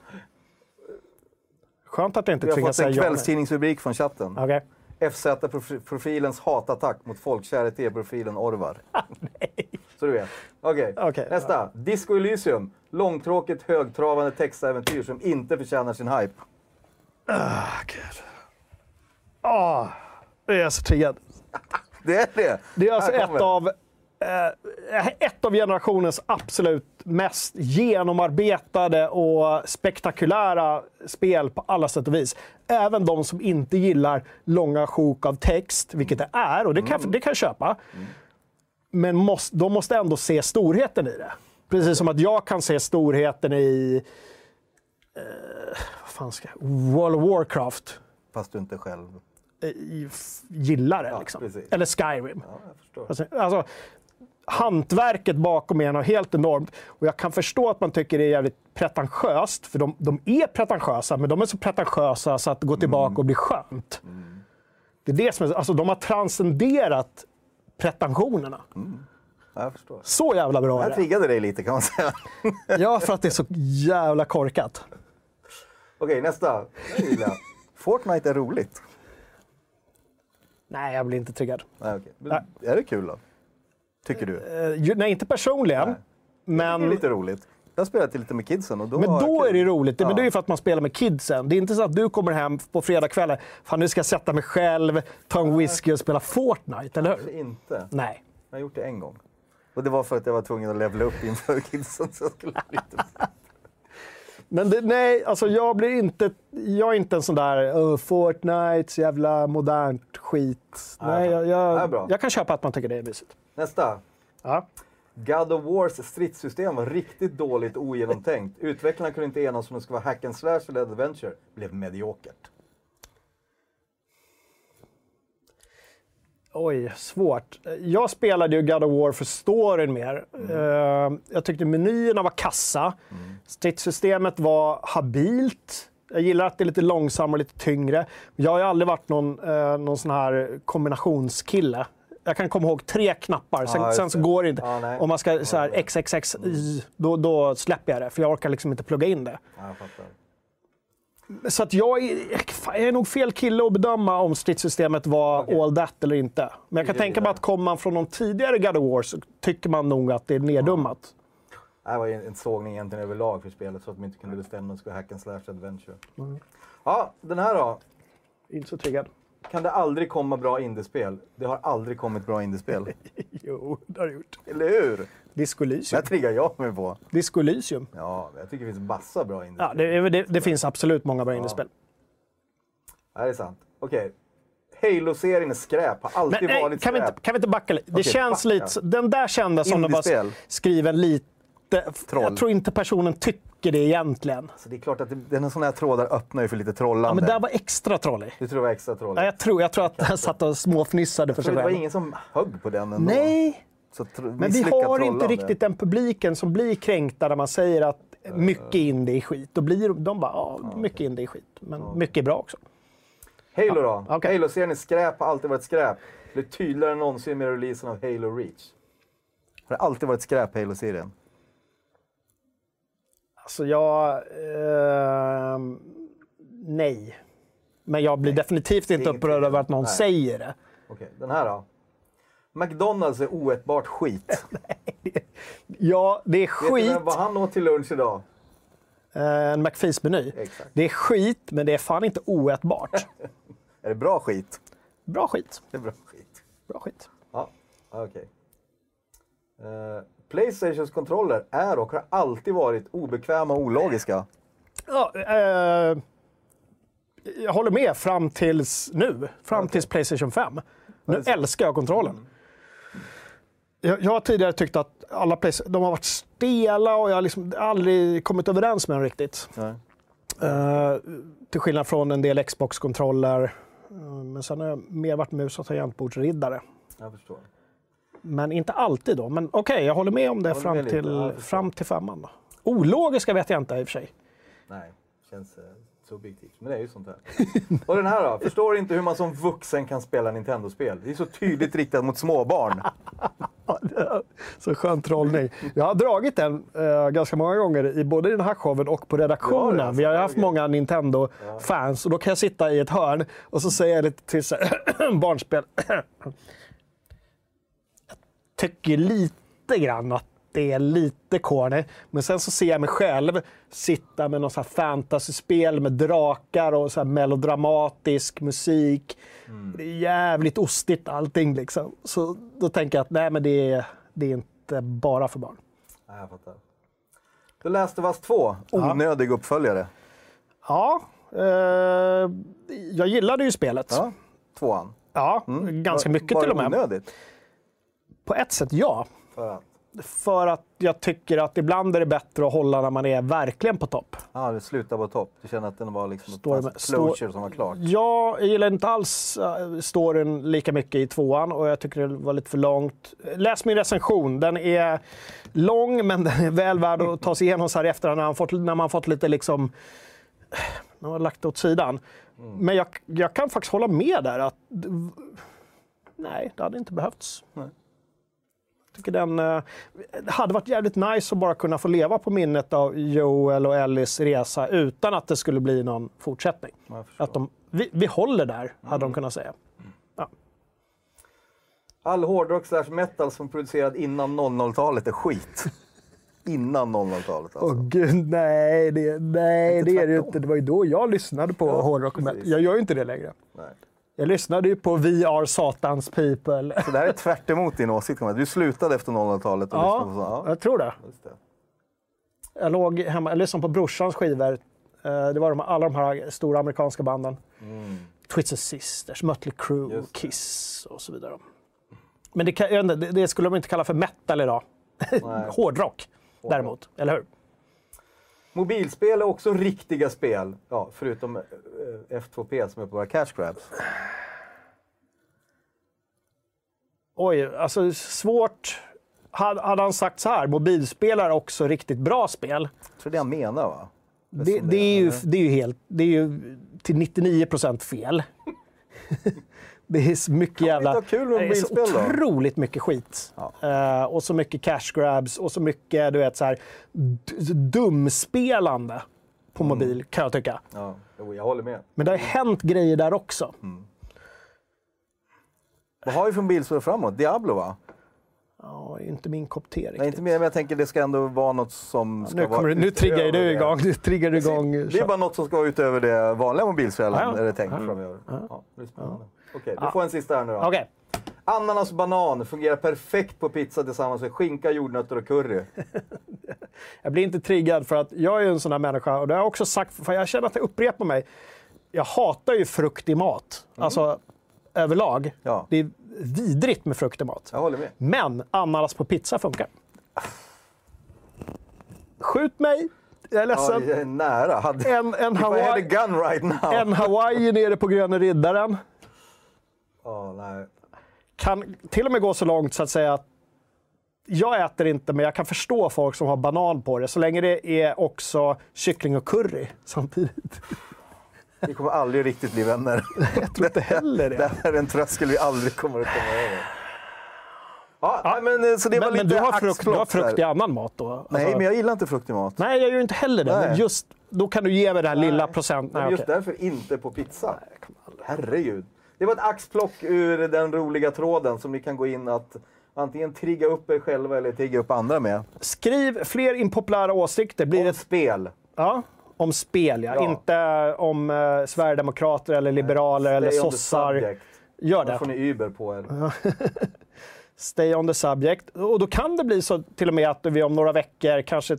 Skönt att inte Vi har tvingas fått säga en ja. eller nej. kvällstidningsrubrik från chatten. Okej. FZ-profilens hatattack mot folkkäre TV-profilen Orvar. *laughs* Så du vet. Okej, Okej, nästa. Disco Elysium. Långtråkigt, högtravande textäventyr som inte förtjänar sin hype. Ah, gud. Ah, jag är så triggad. *laughs* Det är det! Det är alltså ett av, ett av generationens absolut mest genomarbetade och spektakulära spel på alla sätt och vis. Även de som inte gillar långa sjok av text, vilket det är, och det kan, det kan jag köpa. Men måste, de måste ändå se storheten i det. Precis som att jag kan se storheten i eh, vad fan ska jag, World of Warcraft. Fast du inte själv. eh, gillar det. liksom. precis. Eller Skyrim. Ja. Alltså, alltså, hantverket bakom är något helt enormt. Och jag kan förstå att man tycker det är jävligt pretentiöst, för de, de är pretentiösa, men de är så pretentiösa så att gå tillbaka och bli skönt. Det är det som är, alltså, de har transcenderat pretensionerna. Ja, jag förstår. Så jävla bra Det är det. triggade dig lite kan man säga. *laughs* Ja, för att det är så jävla korkat. Okej, nästa. Jag. Fortnite är roligt. Nej, jag blir inte triggad. Nej. Men Är det kul då? Tycker du? Ju- nej, inte personligen. Nej. Det är Men, lite roligt. Jag spelat lite med kidsen och då men då är det roligt. Men Ja. det är ju för att man spelar med kidsen. Det är inte så att du kommer hem på fredagskvällen. Fan, nu ska jag sätta mig själv, ta en whisky och spela Fortnite, eller hur? Inte. Nej. Jag har gjort det en gång. Och det var för att jag var tvungen att levela upp inför *laughs* kidsen. Så jag skulle bli. Men det, nej, alltså jag blir inte... Jag är inte en sån där uh, Fortnite, jävla modernt skit. Nej, jag, jag, jag kan köpa att man tycker det är mysigt. Nästa. Ja. God of Wars stridssystem var riktigt dåligt och ogenomtänkt. Utvecklarna kunde inte enas om det ska vara hack and slash eller adventure. Blev mediokert. Oj, svårt. Jag spelade ju God of War för storyn mer. Eh, jag tyckte menyerna var kassa. Stridssystemet var habilt. Jag gillar att det är lite långsammare och lite tyngre. Jag har ju aldrig varit någon, eh, någon sån här kombinationskille. Jag kan komma ihåg tre knappar, sen, just sen så går det inte. Nej. Om man ska så här XXX, då, då släpper jag det. För jag orkar liksom inte plugga in det. Fattar. Så att jag, är, jag är nog fel kille att bedöma om stridssystemet var all that eller inte. Men jag kan tänka mig att kommer man från någon tidigare God of War så tycker man nog att det är neddummat. Det var en sågning egentligen överlag för spelet så att de inte kunde bestämma skulle vara hack and slash adventure. Mm. Ja, den här då. Inte så triggad. Kan det aldrig komma bra indiespel? Det har aldrig kommit bra indiespel. *laughs* Jo, det har det gjort. Eller hur? Disco Det triggar jag mig på. Disco Elysium. Ja, jag tycker det finns massa bra indiespel. Ja, det, det, det finns absolut många bra indiespel. Nej, det är sant. Okej. Halo-serien är skräp. Har alltid Men, nej, varit kan, vi skräp. inte, kan vi inte backa lite? Det Okej, känns backa. lite... Den där kändes som de var skriven lite... Troll. Jag tror inte personen tycker det egentligen. Så det är klart att det, den sådana här trådar öppnar ju för lite trollande. Ja, men där var extra trollig. Du tror det var extra trolligt? Ja, jag, tror, jag tror att han satt och småfnissade för sig det var själv. ingen som högg på den ändå? Nej, men vi har inte riktigt den publiken som blir kränkta när man säger att mycket indie är skit. Då blir de bara, ja, mycket indie är skit. Men mycket är bra också. Halo då? okej. Halo-serien är skräp, har alltid varit skräp. Det blir tydligare än någonsin med releasen av Halo Reach. Har det alltid varit skräp, Halo-serien? Alltså jag... ehm, nej. Men jag blir definitivt inte upprörd över att någon Nej. säger det. Okej, den här då? McDonalds är oätbart skit. *laughs* Ja, det är Vet du skit. vad han åt till lunch idag? Eh, En McFeast-meny. Det är skit, men det är fan inte oätbart. *laughs* Är det bra skit? Bra skit. Det är bra skit. Bra skit. Ja, okej. Eh, Playstations kontroller är och har alltid varit obekväma och ologiska. Ja, eh, jag håller med fram tills nu. Fram tills Playstation 5. Nu älskar jag kontrollen. Jag, jag har tidigare tyckt att alla Playstation, de har varit stela och jag har liksom aldrig kommit överens med dem riktigt. Eh, till skillnad från en del Xbox-kontroller. Eh, men sen har jag mer varit mus och tangentbordsriddare. Jag förstår. Men inte alltid då. Men okej, jag håller med om det fram lite. till, fram till femman. Då. Ologiska vet jag inte i och för sig. Nej, känns eh, subjektivt. Men det är ju sånt här. *laughs* och den här då? Förstår inte hur man som vuxen kan spela Nintendo-spel. Det är så tydligt riktat mot småbarn. *laughs* Så skön trollning. Jag har dragit den eh, ganska många gånger, i både i den här showen och på redaktionen. Ja, Vi har haft många Nintendo-fans och då kan jag sitta i ett hörn och så säger jag lite till *clears throat* barnspel. *clears throat* jag tycker lite grann att det är lite corny. Men sen så ser jag mig själv sitta med något fantasyspel med drakar och så melodramatisk musik. Det är jävligt ostigt allting. Liksom. Så då tänker jag att nej, men det är, det är inte bara för barn. Jag fattar. The Last of Us 2, onödig uppföljare. Ja, eh, jag gillade ju spelet. Ja, Ja, tvåan. ganska mycket Var till och det med. onödigt? På ett sätt ja. För att, För att jag tycker att ibland är det bättre att hålla när man är verkligen på topp. ja, det slutade på topp. Du känner att den var liksom Står ett closure som var klart. Ja, jag gillar inte alls uh, storyn lika mycket i tvåan och jag tycker det var lite för långt. Läs min recension. Den är lång, men den är väl värd att ta sig igenom så här i efterhand när man fått, när man fått lite liksom... När man lagt det åt sidan. Men jag, jag kan faktiskt hålla med där att... Nej, det hade inte behövts. Nej. Jag tycker den... eh, Det hade varit jävligt nice att bara kunna få leva på minnet av Joel och Ellis resa utan att det skulle bli någon fortsättning. Att de, vi, vi håller där, hade de kunnat säga. All hårdrock slash metal som producerad innan 00-talet är skit. *laughs* innan 00-talet alltså. Åh gud, nej, det, nej, det är det ju inte. Det var ju då jag lyssnade på Ja, hårdrock och metal. Jag gör ju inte det längre. Nej. Jag lyssnade ju på We Are Satans People. Så det här är tvärt emot din åsikt. Du slutade efter 00-talet och lyssnade på Ja, så. Ja, jag tror det. det. Jag låg hemma, jag lyssnade på brorsans skivor. Eh, Det var de, alla de här stora amerikanska banden. Mm. Twisted Sisters, Mötley Crüe. Kiss och så vidare. Men det, kan, det, skulle de inte kalla för metal idag. *laughs* Hårdrock däremot, eller hur? Mobilspel är också riktiga spel. Ja, förutom eh, F2P som är på våra cash grabs. Oj, alltså svårt. Hade, han sagt så här, mobilspel är också riktigt bra spel. Jag tror det han menar va? Det, som det, är ju, det är ju helt, det är ju till 99 procent fel. *laughs* det är så mycket Kan jävla... kul med det är så otroligt mycket skit. Eh, och så mycket cash grabs och så mycket, du vet, så här, dumspelande på Mm. mobil, kan jag tycka. Ja, jo, jag håller med. Men det har hänt grejer där också. Vad har vi för mobilspel framåt? Diablo va? Ja, inte min kopp te riktigt. Nej, inte mer, men jag tänker det ska ändå vara något som ska nu, vara du- nu triggar du det. igång. Du triggar du igång. Det är bara något som ska vara utöver det vanliga mobilspelet, Ja, ja. är det tänkt Ja. framöver. Ja, det är spännande. Okej, du Ja. får en sista här nu då. Okej. Ananas och banan fungerar perfekt på pizza tillsammans med skinka, jordnötter och curry. *laughs* Jag blir inte triggad för att jag är en sån här människa och det har jag också sagt, för jag känner att jag upprepar mig. jag hatar ju frukt i mat. Alltså överlag. Ja. Det är vidrigt med frukt i mat. Jag håller med. Men ananas på pizza funkar. Skjut mig! Jag är Ja, ledsen. jag är nära. Hade, En, en, if I had a Hawaii, gun right now. en Hawaii nere på Gröna Riddaren. Ja, nej. Kan till och med gå så långt så att säga att jag äter inte, men jag kan förstå folk som har banan på det. Så länge det är också kyckling och curry *laughs* samtidigt. Vi kommer aldrig riktigt bli vänner. *laughs* Jag tror inte heller Det det. här är en tröskel vi aldrig kommer att komma över. Ja, nej, men, eh, så det var Men, lite men du, har frukt, du har frukt i annan mat då? Nej, Alltså- men jag gillar inte frukt i mat. Nej, jag gör inte heller det. Nej. Men just då kan du ge mig det här lilla Nej. procent. Men Nej, just okej. därför inte på pizza. Herregud. Det var ett axplock ur den roliga tråden som ni kan gå in att antingen trigga upp er själva eller trigga upp andra med. Skriv fler impopulära åsikter. Blir Om det spel. Ja, om spel ja. Ja. Inte om eh, sverigedemokrater eller liberaler eller Stay the sossar. Gör Då det. får ni Uber på er. *laughs* Stay on the subject. Och då kan det bli så till och med att vi om några veckor kanske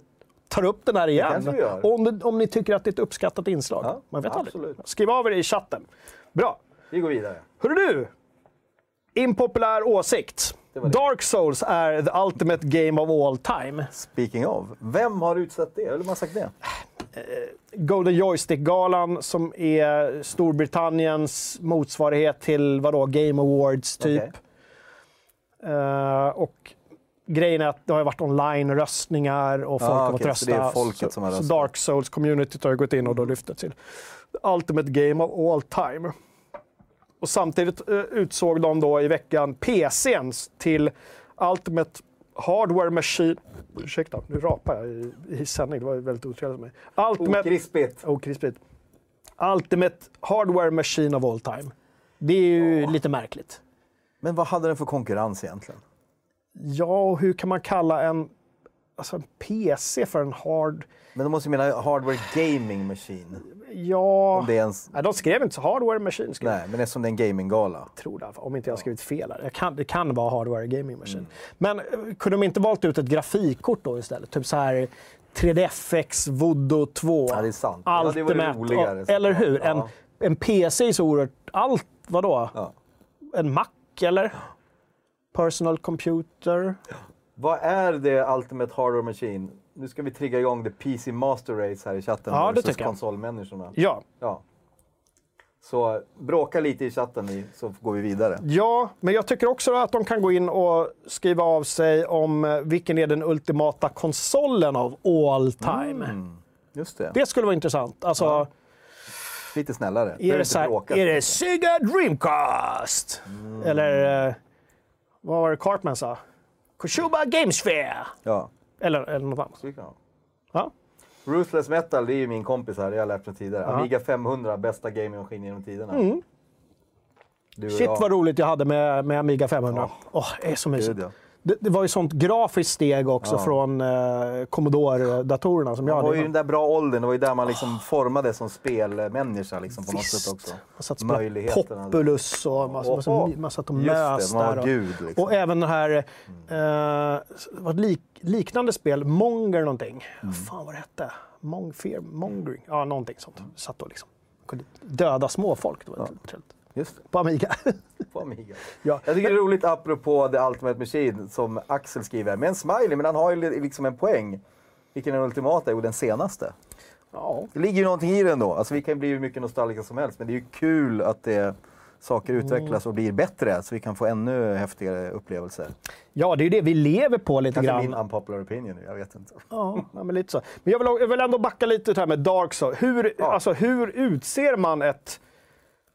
tar upp den här igen. om, om ni tycker att det är ett uppskattat inslag. Ja, Man vet absolut. aldrig. Skriv av er i chatten. Bra. Vi går vidare. Hörru du! Impopulär åsikt. Det var det. Dark Souls är the ultimate game of all time. Speaking of, vem har utsett det? Eller vem har sagt det? Golden Joystick-galan som är Storbritanniens motsvarighet till vadå, Game Awards typ. Okej. Eh, och grejen är att det har varit online-röstningar och folk Ah, har fått okej, rösta. så så, så Dark Souls-communityt har gått in och då lyft det till the ultimate game of all time. Och samtidigt uh, utsåg de då i veckan PCn till Ultimate Hardware Machine... Ursäkta, nu rapar jag i, i sändning. Det var väldigt otrevligt med mig. Ultimate... Okrispigt. Okrispigt. Ultimate Hardware Machine of all time. Det är ju lite märkligt. Men vad hade den för konkurrens egentligen? Ja, och hur kan man kalla en, alltså en PC för en hard... Men de måste ju mena hardware gaming machine. Ja... Om det ens... Nej, de skrev inte så. Hardware Machine skrev Nej, men eftersom det är en gaminggala. tror det, om inte jag har skrivit fel här. Jag kan, det kan vara Hardware Gaming Machine. Mm. Men eh, kunde de inte valt ut ett grafikkort då istället? Typ så här 3DFX Voodoo 2. Ja, det är sant. Ja, det Ultimate. roligare, och, eller hur? En, Ja. en PC är så oerhört... Allt, vadå? Ja. En Mac eller? Personal computer? Vad är det Ultimate Hardware Machine? Nu ska vi trigga igång the PC Master Race här i chatten Ja, det versus konsolmänniskorna. Ja. Ja. Så bråka lite i chatten ni, så går vi vidare. Ja, men jag tycker också att de kan gå in och skriva av sig om eh, vilken är den ultimata konsolen av all time. Mm, just det. Det skulle vara intressant. Alltså, Ja. Lite snällare. är, det så här, är det Sega Dreamcast? Mm. Eller eh, vad var det Cartman sa? Koshuba Gamesphere? Ja, Eller, eller något annat. kan jag. Ja. Ruthless Metal, det är ju min kompis här, det har jag lärt mig tidigare. Ja. Amiga 500, bästa gamingmaskin genom tiderna. Mm. Shit jag. vad roligt jag hade med, med Amiga 500. Åh, det är så mysigt. Gud, ja. Det, det var ju sånt grafiskt steg också Ja. från eh, Commodore-datorerna som jag Det var hade. ju den där bra åldern, det var ju där man liksom formades som spelmänniska liksom, på något sätt också. Man satt och. Populus och man, man, Oho. man, man satt och mös det, där. Och, gud liksom. och även den här, eh, var lik, liknande spel, Monger någonting. Mm. Fan vad det hette? Mongfear, Mongering, ja någonting sånt. Satt och liksom, kunde döda småfolk. Det var trevligt. Just På Amiga. *laughs* på Amiga. ja. Jag tycker det är roligt apropå The Ultimate Machine som Axel skriver, med en smiley, men han har ju li- liksom en poäng. Vilken är den ultimata? Jo, den senaste. ja. Det ligger ju någonting i det ändå. Alltså, vi kan bli hur mycket nostalgiska som helst, men det är ju kul att det, saker utvecklas och blir bättre, så vi kan få ännu häftigare upplevelser. ja, det är ju det vi lever på lite Kanske grann. min unpopular opinion, jag vet inte. Ja, men lite så. Men jag vill, jag vill ändå backa lite här med Dark Souls. Hur, Ja. alltså, hur utser man ett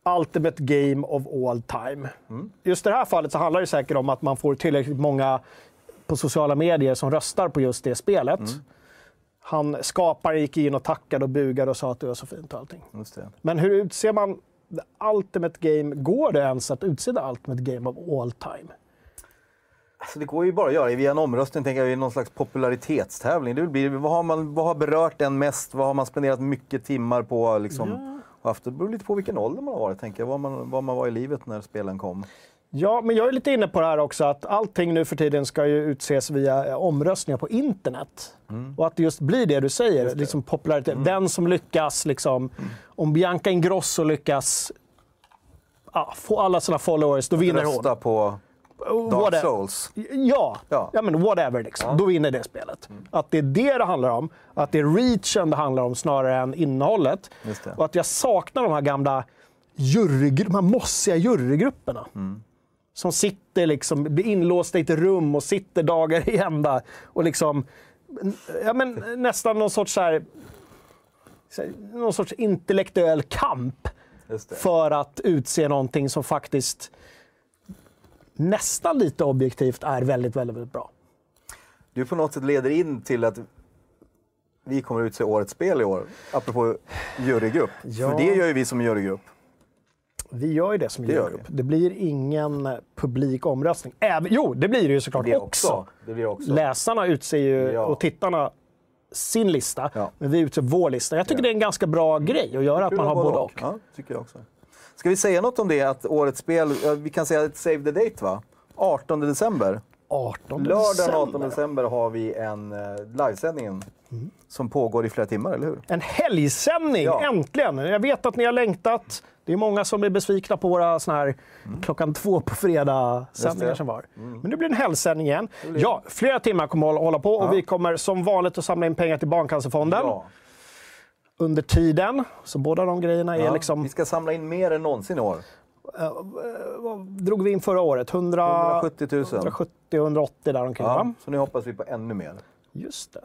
ultimate game of all time? Mm. Just i det här fallet så handlar det säkert om att man får tillräckligt många på sociala medier som röstar på just det spelet. Mm. Han, skaparen gick in och tackade och bugade och sa att det var så fint och allting. Men hur utser man the ultimate game? Går det ens att utse the ultimate game of all time? Alltså det går ju bara att göra. Via en omröstning tänker jag, i någon slags popularitetstävling. Det blir, vad, har man, vad har berört en mest? Vad har man spenderat mycket timmar på? Liksom, och haft, det beror lite på vilken ålder man har varit, tänker jag. Var man, var man var i livet när spelen kom. Ja, men jag är lite inne på det här också att allting nu för tiden ska ju utses via eh, omröstningar på internet. Och att det just blir det du säger, det. liksom popularitet. Den som lyckas, liksom, om Bianca Ingrosso lyckas ja, få alla sina followers, då vinner hon. Rösta på Dark Whatever. Souls. Ja, Ja. ja. men whatever. Liksom. Då vinner det spelet. Att det är det det handlar om. Att det är reachen det handlar om snarare än innehållet. Just det. Och att jag saknar de här gamla jurygru- de här mossiga jurygrupperna. Som sitter liksom, blir inlåsta i ett rum och sitter dagar i ända. Och liksom, ja, men, nästan någon sorts, så här, någon sorts intellektuell kamp Just det. för att utse någonting som faktiskt nästan lite objektivt är väldigt, väldigt, väldigt bra. Du på något sätt leder in till att vi kommer utse årets spel i år, apropå jurygrupp. Ja. För det gör ju vi som jurygrupp. Vi gör ju det som Det jurygrupp. Det blir ingen publik omröstning. Även, jo, det blir det ju såklart Det också. också. Det blir också. Läsarna utser ju, Ja. och tittarna sin lista, Ja. men vi utser vår lista. Jag tycker det är en ganska bra grej att göra, att man har ha både och. Ja, tycker jag också. Ska vi säga något om det, att årets spel, ja, vi kan säga ett save the date va? 18 december. 18 Lördagen 18 december. december har vi en eh, livesändning Mm. som pågår i flera timmar, eller hur? En helgsändning, Ja. äntligen! Jag vet att ni har längtat. Det är många som är besvikna på våra såna här klockan två på fredag sändningar Mm. det. som var. Men det blir en helgsändning igen. Ja, flera timmar kommer att hålla på och vi kommer som vanligt att samla in pengar till Barncancerfonden Ja. Under tiden. Så båda de grejerna är Ja, liksom... Vi ska samla in mer än någonsin i år. Vad drog vi in förra året? 100, 170 000. 170-180 däromkring Ja, va? så nu hoppas vi på ännu mer. Just det.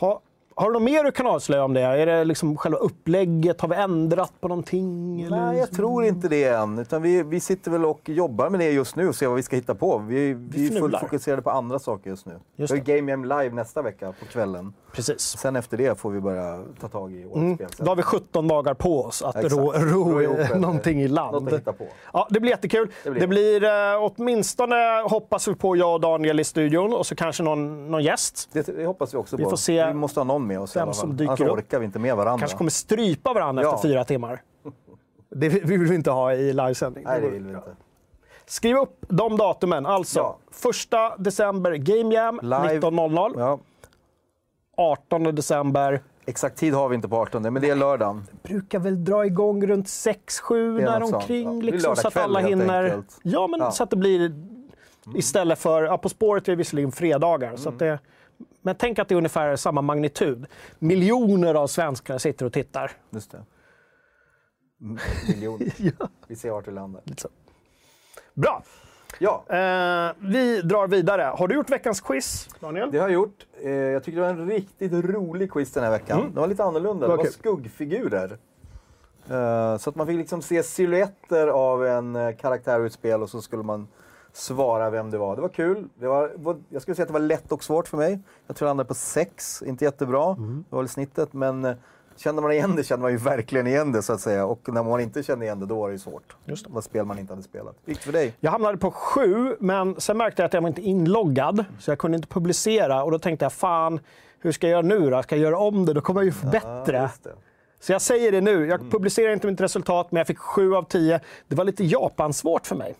Ha, har du något mer du kan avslöja om det? Är det liksom själva upplägget? Har vi ändrat på någonting? eller? Nej, jag tror inte det än. Utan vi, vi sitter väl och jobbar med det just nu och ser vad vi ska hitta på. Vi, vi är fullt fokuserade på andra saker just nu. Just vi har Game Jam live nästa vecka på kvällen. Precis. Sen efter det får vi börja ta tag i årets Mm. spel. Då har vi 17 dagar på oss att Exakt. ro, ro, Ro *laughs* någonting i land. Något att hitta på. Ja, det blir jättekul. Det Det blir blir, eh, åtminstone, hoppas vi på, jag och Daniel i studion och så kanske någon, någon gäst. Det, det hoppas vi också Vi på. får se vi måste ha någon med oss i vem alla fall. som dyker Annars upp. orkar vi inte med varandra. Kanske kommer strypa varandra Ja. efter fyra timmar. *laughs* Det vill vi inte ha i livesändning. Nej, det vill vi inte. Skriv upp de datumen. Alltså, Ja. 1 december Game Jam Live. 19.00. Ja. 18 december. Exakt tid har vi inte på 18, men det är lördagen. Brukar väl dra igång runt 6-7 Det är där något sånt, omkring. ja. Det Liksom, så att alla hinner. Ja, men Ja. så att det blir istället för... Ja, på spåret är det visserligen fredagar. Så Mm. att det, men tänk att det är ungefär samma magnitud. Miljoner av svenskar sitter och tittar. Just det. Miljoner. *laughs* Ja. Vi ser vart det landar. Så. Bra! Ja, Eh, vi drar vidare. Har du gjort veckans quiz, Daniel? det har jag gjort. Eh, jag tyckte det var en riktigt rolig quiz den här veckan. Den var lite annorlunda. Det var kul. skuggfigurer. Eh, så att man fick liksom se silhuetter av en eh, karaktär ur ett spel och så skulle man svara vem det var. Det var kul. Det var, var- jag skulle säga att det var lätt och svårt för mig. Jag tror jag landade på sex, inte jättebra. Det var väl snittet, men eh, kände man igen det kände man ju verkligen igen det så att säga. Och när man inte kände igen det, då var det ju svårt. Just det. Det var spel man inte hade spelat. Gick för dig? Jag hamnade på sju, men sen märkte jag att jag var inte inloggad. Så jag kunde inte publicera. Och då tänkte jag, fan, hur ska jag göra nu då? Ska jag göra om det? Då kommer jag ju få Ja, bättre. det. Så jag säger det nu. Mm. Jag publicerar inte mitt resultat, men jag fick sju av tio. Det var lite Japansvårt för mig.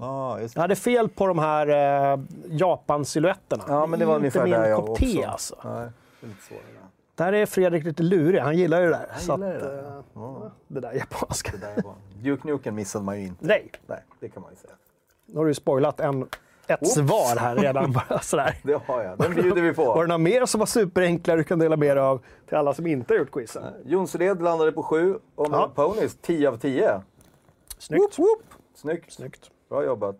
Ja, det. Jag hade fel på de här eh, Japan-silhuetterna. Ja, men det var inte ungefär min där jag kopp te också. alltså. Nej, Där är Fredrik lite lurig. Han gillar ju det där. så gillar att, det där. eh, Ja. det där japanska. Det där var... Duke Nukem missade man ju inte. Nej, Nej, det kan man ju säga. nu har du ju spoilat en, ett Oops. svar här redan. *laughs* Bara sådär. Det har jag. Den bjuder vi Var det på. något mer som var superenkla du kan dela med dig av till alla som inte har gjort quizen? Jonsered landade på 7 och Ja. Ponies 10 av 10. Snyggt. Whoop, whoop. Snyggt. Snyggt. Bra jobbat.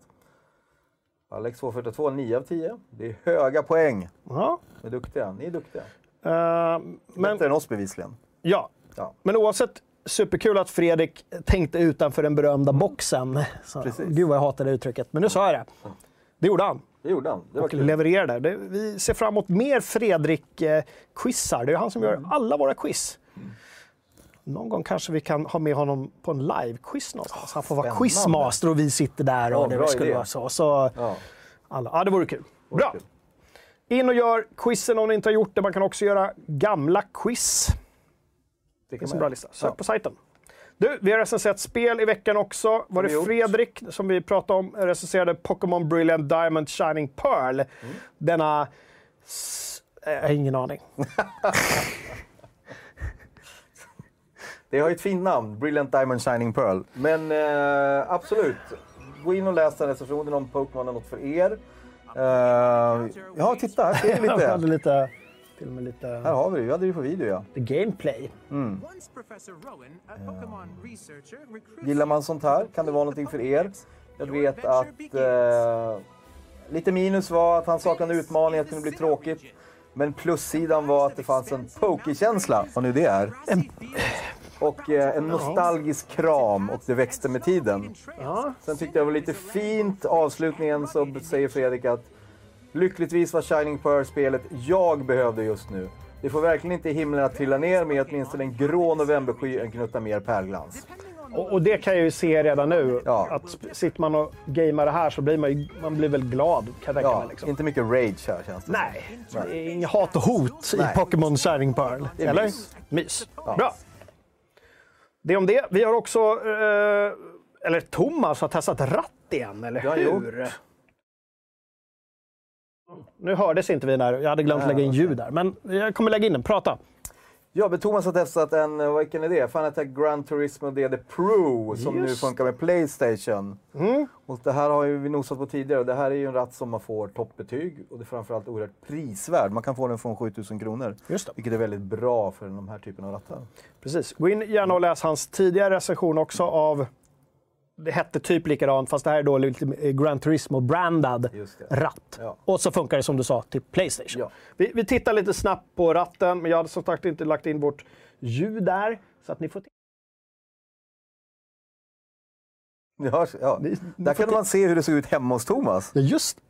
Alex 242 9 av 10. Det är höga poäng. Ja. Ni är duktiga. Ni är duktiga. Eh, men, Bättre än oss bevisligen. ja. Ja. men oavsett, superkul att Fredrik tänkte utanför den berömda boxen. Så, Mm. Precis. Gud vad jag hatar det uttrycket, men nu sa jag det. Det gjorde han. Det gjorde han. Det var och kul. levererade. Det, vi ser fram emot mer Fredrik-quizar. Det är han som Mm. gör alla våra quiz. Någon gång kanske vi kan ha med honom på en live-quiz någonstans. Han får vara spännande. quizmaster och vi sitter där och Ja, det skulle idé. vara så. så Ja. alla. Ja, det vore kul. Bra! kul. In och gör quizen om ni inte har gjort det. Man kan också göra gamla quiz. Det finns en bra lista. Sök Ja. på sajten. Du, vi har recenserat spel i veckan också. Var det. Fredrik som vi pratade om recenserade Pokémon Brilliant Diamond Shining Pearl. Mm. Denna... Jag har ingen aning. *laughs* Det har ju ett fint namn, Brilliant Diamond Shining Pearl. Men eh, absolut, gå in och läs den recensionen om Pokémon är något för er. Eh, ja, titta, här ser vi hade lite. *laughs* lite... Till och med lite... Här har vi det, vi hade det på video ja. The gameplay. Once Professor Rowan, a Pokemon researcher, recruits Gillar man sånt här kan det vara någonting för er. Jag vet att eh, lite minus var att han saknade utmaning, att det kunde bli tråkigt. Men plussidan var att det fanns en pokekänsla, vad nu det är. Och eh, en nostalgisk kram och det växte med tiden. Ja. Sen tyckte jag det var lite fint avslutningen så säger Fredrik att lyckligtvis var Shining Pearl spelet jag behövde just nu. Det får verkligen inte himlen att trilla ner med åtminstone en grå novembersky en gnutta mer pärlglans. Och, och det kan jag ju se redan nu. Ja. Att sitter man och gamear det här så blir man, ju, man blir väl glad, kan jag Ja, mig. Liksom. inte mycket rage här känns det Nej, är inget hat och hot Nej. i Pokémon Shining Pearl. Eller? mys. Mys. Bra. Det om det. Vi har också, eh, eller Thomas har testat ratt igen, eller har hur? Nu hördes inte vi där. Jag hade glömt lägga in ljud där. Men jag kommer lägga in den. Prata. Ja, men Thomas har testat en, eh, vilken är det? Fanatec Gran Turismo DD Pro som nu Just funkar med Playstation. Och det här har ju vi nosat på tidigare och det här är ju en ratt som man får toppbetyg och det är framförallt oerhört prisvärd. Man kan få den från 7000 kronor. Just det. Vilket är väldigt bra för de här typen av rattar. Precis. Gå in gärna och läs hans tidigare recension också av det hette typ likadant, fast det här är då lite eh, Gran Turismo-brandad ratt. Ja. Och så funkar det som du sa till Playstation. Ja. Vi, vi tittar lite snabbt på ratten, men jag hade som sagt inte lagt in vårt ljud där. Så att ni får Det hörs, ja. Ni- ni Där kan man se hur det såg ut hemma hos Thomas. Ja, just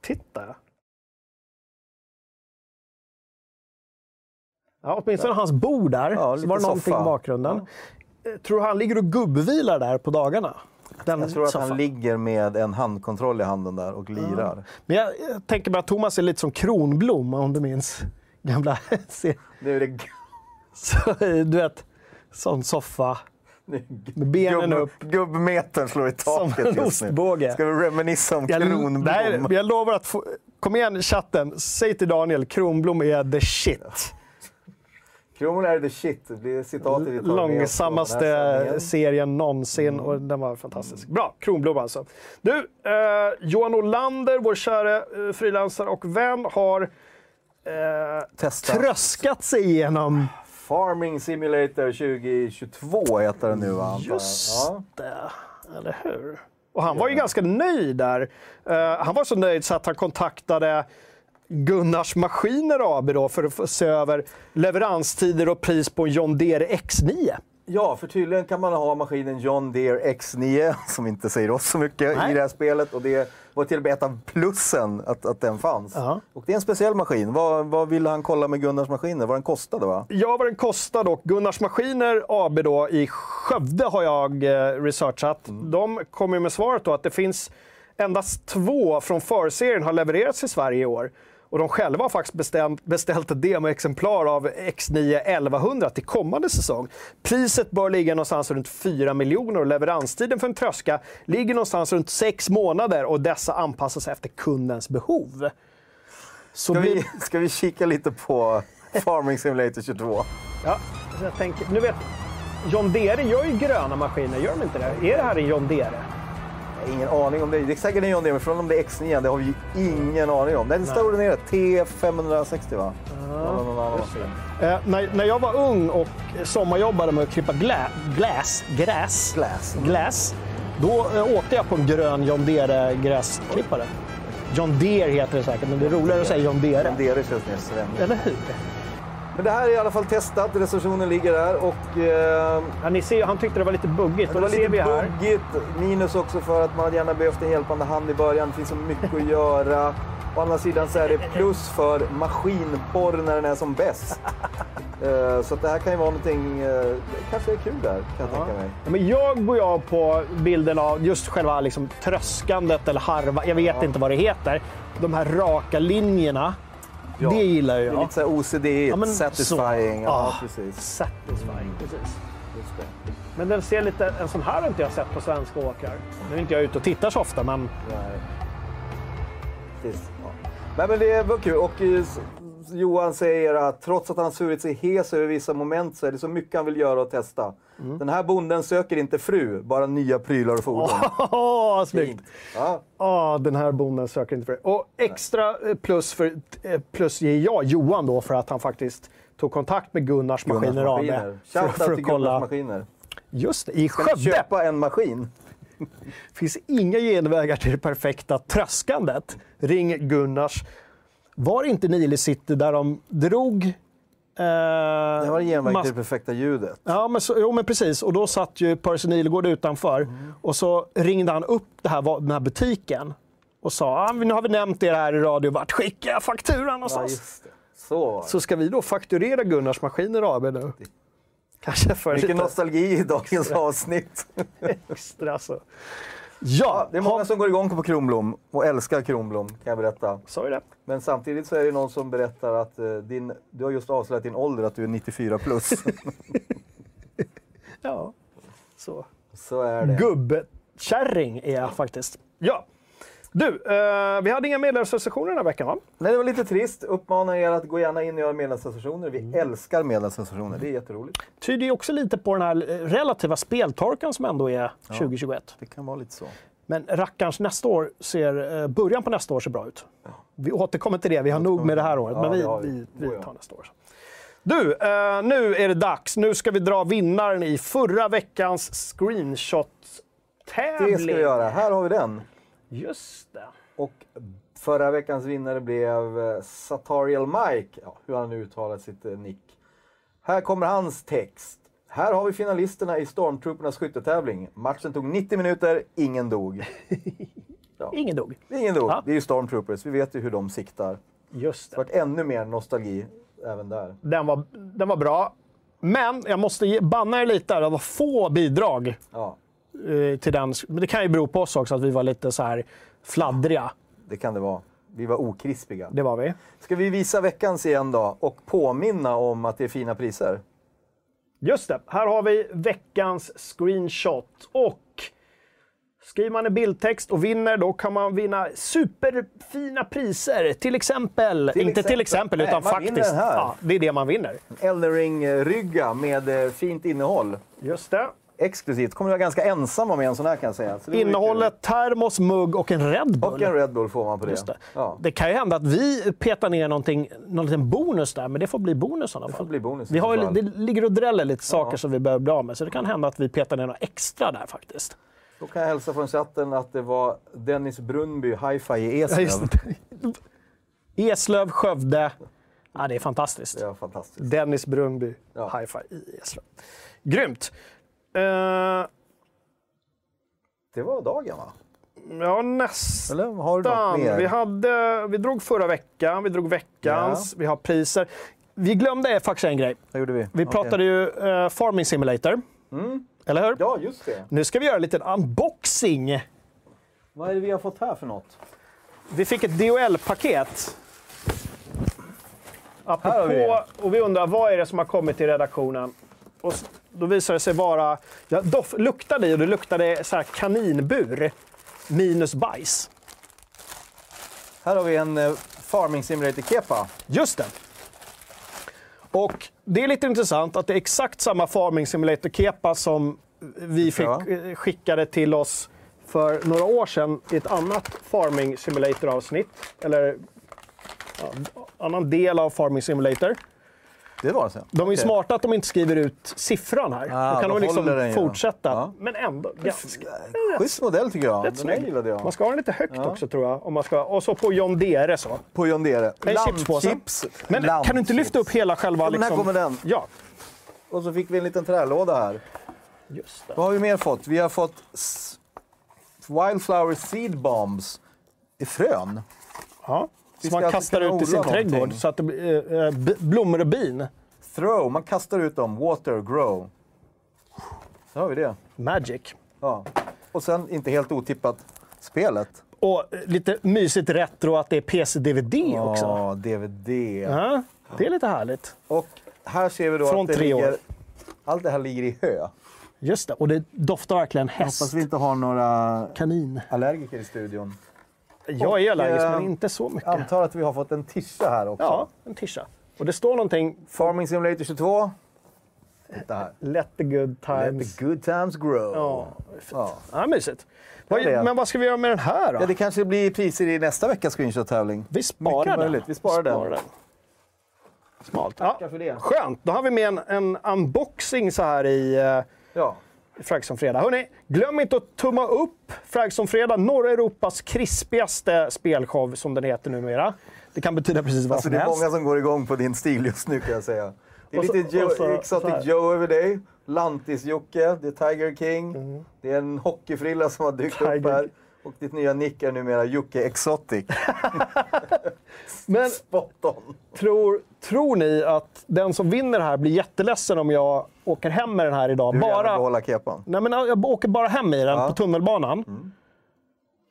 Titta. Ja, åtminstone hans bord där. Ja, så var det någonting soffa. i bakgrunden. Eh, Tror du han ligger och gubbvilar där på dagarna? Den Jag tror att soffan. han ligger med en handkontroll i handen där och lirar. Men jag, jag tänker mig att Thomas är lite som Kronblom, om du minns gamla *laughs* serien. Nu är det Så, eh, Du vet, sån soffa. Med benen upp. Gubbmetern slår i Som taket en just nu. ostbåge. Ska vi reminissa om Jag, Kronblom? nej, jag lovar att få, Kom igen chatten, säg till Daniel, Kronblom är the shit. Kron är the shit. Det blir från den här Långsammaste serien någonsin och den var fantastisk. Bra, Kronblom alltså. Du, eh, Johan Olander, vår kära eh, frilansare och vän, har eh, Testa. tröskat sig igenom Farming Simulator 2022 heter den nu antar jag. Just Ja. det, eller hur? Och han var ju ganska nöjd där. Eh, han var så nöjd så att han kontaktade Gunnars Maskiner AB då för att se över leveranstider och pris på en John Deere X9. ja, för tydligen kan man ha maskinen John Deere X9 *laughs* som inte säger oss så mycket Nej. i det här spelet. Och det var till och med ett av plussen att, att den fanns. Ja. Och det är en speciell maskin. Vad, vad ville han kolla med Gunnars maskiner? Vad den kostade va? Ja, vad den kostar dock. Gunnars Maskiner AB då i Skövde har jag eh, researchat. De kommer med svaret då att det finns endast två från förserien har levererats i Sverige i år. Och de själva har faktiskt bestämt, beställt ett demoexemplar av X9 1100 till kommande säsong. Priset bör ligga någonstans runt 4 miljoner och leveranstiden för en tröska ligger någonstans runt 6 månader och dessa anpassas efter kundens behov. Så Ska vi, *laughs* ska vi kika lite på Farming Simulator 22? Ja, jag tänker, nu vet, John Deere gör ju gröna maskiner, gör de inte det? Är det här en John Deere? Ingen aning om det. Det är säkert en John Deere, men från om det är X9 det har vi ju ingen aning om. Den står nere. T560 va? Ja. Eh, när, när jag var ung och sommarjobbade med att klippa glä, gläs, gräs, Glass. gläs, då eh, åkte jag på en grön John Deere gräsklippare. John Deere heter det säkert, men det är roligare att säga John Deere. John Deere känns mer. Eller hur? Men det här är i alla fall testat. Recensionen ligger där och eh, Ja, ni ser, han tyckte det var lite buggigt det var lite buggigt. Minus också för att man hade gärna behövt en hjälpande hand i början. Det finns så mycket att göra. Å andra sidan så är det plus för maskinporr när den är som bäst. *laughs* Eh, så det här kan ju vara någonting, eh, det kanske är kul där kan jag tänka mig. Ja, men jag går ju av på bilden av just själva liksom, tröskandet eller harva. Jag vet inte vad det heter. De här raka linjerna. Ja, det gillar Det är jag. lite så OCD, Ja, men satisfying. så. Ja, Ah. precis. Satisfying, precis. Just det. Men den ser lite, en sån här har inte jag sett på svenska åkrar. Nu är inte jag ute och tittar så ofta, men Nej. Precis. Ja. Nej, men det var kul. Och eh, Johan säger att trots att han har svurit sig hes över vissa moment så är det så mycket han vill göra och testa. Mm. Den här bonden söker inte fru, bara nya prylar och fordon. *laughs* Åh, snyggt! Ja. Ja, den här bonden söker inte för det. Och extra eh, plus, för, eh, plus ger jag Johan då för att han faktiskt tog kontakt med Gunnars, Gunnars Maskiner AB. Maskiner. För, Shoutout för att kolla. Maskiner. Just det, i Kan Skövde köpa en maskin? *laughs* finns inga genvägar till det perfekta tröskandet. Ring Gunnars. Var inte Nile City där de drog... Eh, Det var en genväg till det perfekta ljudet. Ja, men, så, jo, men precis. Och då satt ju Percy Nilegård utanför Mm. och så ringde han upp det här, den här butiken och sa ah, nu har vi nämnt er här i radio, vart skickar jag fakturan Ja, någonstans? det. Så så ska vi då fakturera Gunnars Maskiner AB nu? Kanske för Vilken lite nostalgi i dagens avsnitt. *laughs* extra. Så. Ja, det är många som går igång på Kronblom och älskar Kronblom, kan jag berätta. vi det? Men samtidigt så är det någon som berättar att eh, din, du har just avslöjat din ålder, att du är 94 plus. *laughs* Ja, så. så är det. Gubbkärring är jag faktiskt. Ja. Du, eh, vi hade inga medlemsrecensioner den här veckan va? Nej, det var lite trist. Uppmanar er att gå gärna in och göra medlemsrecensioner. Vi Mm. älskar medlemsrecensioner, det är jätteroligt. Tyder ju också lite på den här eh, relativa speltorkan som ändå är 2021. Det kan vara lite så. Men rackarns nästa år ser, eh, början på nästa år ser bra ut. Vi återkommer till det, vi har nog med det här året. Ja, men vi, vi. vi, Oh, tar nästa år. Du, eh, nu är det dags. Nu ska vi dra vinnaren i förra veckans screenshot-tävling. Det ska vi göra. Här har vi den. Just det. Och förra veckans vinnare blev eh, Satariel Mike, ja, hur han nu uttalar sitt eh, nick. Här kommer hans text. Här har vi finalisterna i Stormtroopernas skyttetävling. Matchen tog 90 minuter, ingen dog. *laughs* Ingen dog. Ingen dog. Ja. Det är ju Stormtroopers, vi vet ju hur de siktar. Just Det det. vart ännu mer nostalgi även där. Den var, den var bra. Men jag måste ge, banna er lite. Det var få bidrag Ja, till den. Men det kan ju bero på oss också, att vi var lite så här fladdriga. det kan det vara. Vi var okrispiga. Det var vi. Ska vi visa veckans igen då och påminna om att det är fina priser? Just det, här har vi veckans screenshot. Och skriver man en bildtext och vinner, då kan man vinna superfina priser. Till exempel, Till inte till exempel. exempel, utan Nej, vinner faktiskt. Ja, det är det man vinner. Eldering-rygga med eh, fint innehåll. Just det. Exklusivt. Kommer du vara ganska ensamma med en sån här kan jag säga. Det Innehållet termos, mugg och en Red. Bull. Och en Red Bull får man på det. Just det. Ja. det kan ju hända att vi petar ner någonting, någon liten bonus där, men det får bli bonus i alla Det får fall. bli bonus Vi har ju, det ligger och dräller lite saker som vi behöver bli av med, så det kan hända att vi petar ner något extra där faktiskt. Då kan jag hälsa från chatten att det var Dennis Brunnby, hi-fi i Ja, Eslöv. det. *laughs* Eslöv, Skövde. Ja, det är fantastiskt. Det var fantastiskt. Dennis Brunnby, Ja. hi-fi i Eslöv. Grymt! Eh, Det var dagen va? ja, nästan. Eller har du något mer? Vi, hade, vi drog förra veckan, vi drog veckans, vi har priser. Vi glömde faktiskt en grej. Vad gjorde vi? Vi Okej. Mm. pratade ju eh, Farming Simulator. Eller hur? Ja, just det. Nu ska vi göra en liten unboxing. Vad är det vi har fått här för något? Vi fick ett DHL-paket. Här har vi Apropå, och vi undrar vad är det som har kommit till redaktionen? Och s- då visar det sig vara, ja, doff, luktade i och det luktade så här kaninbur minus bajs. Här har vi en eh, Farming Simulator Kepa. Just det. Och det är lite intressant att det är exakt samma Farming Simulator Kepa som vi fick Ja. eh, skickade till oss för några år sedan i ett annat Farming Simulator-avsnitt. Eller ja, annan del av Farming Simulator. Det var så? De är ju Okej. smarta att de inte skriver ut siffran här. Ah, då kan de liksom den fortsätta. Ja. Men ändå ganska Schysst modell tycker jag. rätt Den här snygg. gillade jag. Man ska ha den lite högt också tror jag. Om man ska, och så på John Deere så. På John Deere. En chipspåse. Landchips. Men kan du inte lyfta upp hela själva... Ja, här liksom- kommer den. Ja, Och så fick vi en liten trälåda här. just det. Vad har vi mer fått? Vi har fått Wildflower Seed Bombs i frön. Ja. Som man alltså kastar ut i sin trädgård någonting. så att det blir eh, eh, blommor och bin. Throw, man kastar ut dem. Water, grow. Så har vi det. Magic. Ja. Och sen, inte helt otippat, spelet. Och eh, lite mysigt retro att det är PC-DVD också. Ja, DVD. Ja, det är lite härligt. Och här ser vi då Från att det tre ligger, år. allt det här ligger i hö. Just det, och det doftar verkligen häst. Hoppas vi inte har några Kanin. allergiker i studion. Jag är allergisk, eh, men inte så mycket. Antar att vi har fått en tisha här också. Ja, en tisha. Och det står någonting, Farming Simulator 22. Titta här. let the good Let times... the good times grow. Ja, Ja. ja mysigt. Vad, men vad ska vi göra med den här då? Ja, det kanske blir priser i nästa veckas screenshot-tävling. vi sparar den. Vi sparar den. Smalt. Ja, Tackar för det. skönt, då har vi med en, en unboxing så här i uh, Ja. Fragsson Fredag. Hörrni, glöm inte att tumma upp Fragsson Fredag, norra Europas krispigaste spelshow som den heter numera. Det kan betyda precis vad Alltså, som det är helst. många som går igång på din stil just nu kan jag säga. Det är så- lite Joe, så-. Exotic Joe över dig. Lantis-Jocke, det är Tiger King. Mm. Det är en hockeyfrilla som har dykt upp Tiger här. Och ditt nya nick är numera Jocke Exotic. *laughs* Men tror, tror ni att den som vinner här blir jätteledsen om jag åker hem med den här idag? Du Bara, behålla kepan. nej, men jag åker bara hem i den Ja. Mm. på tunnelbanan.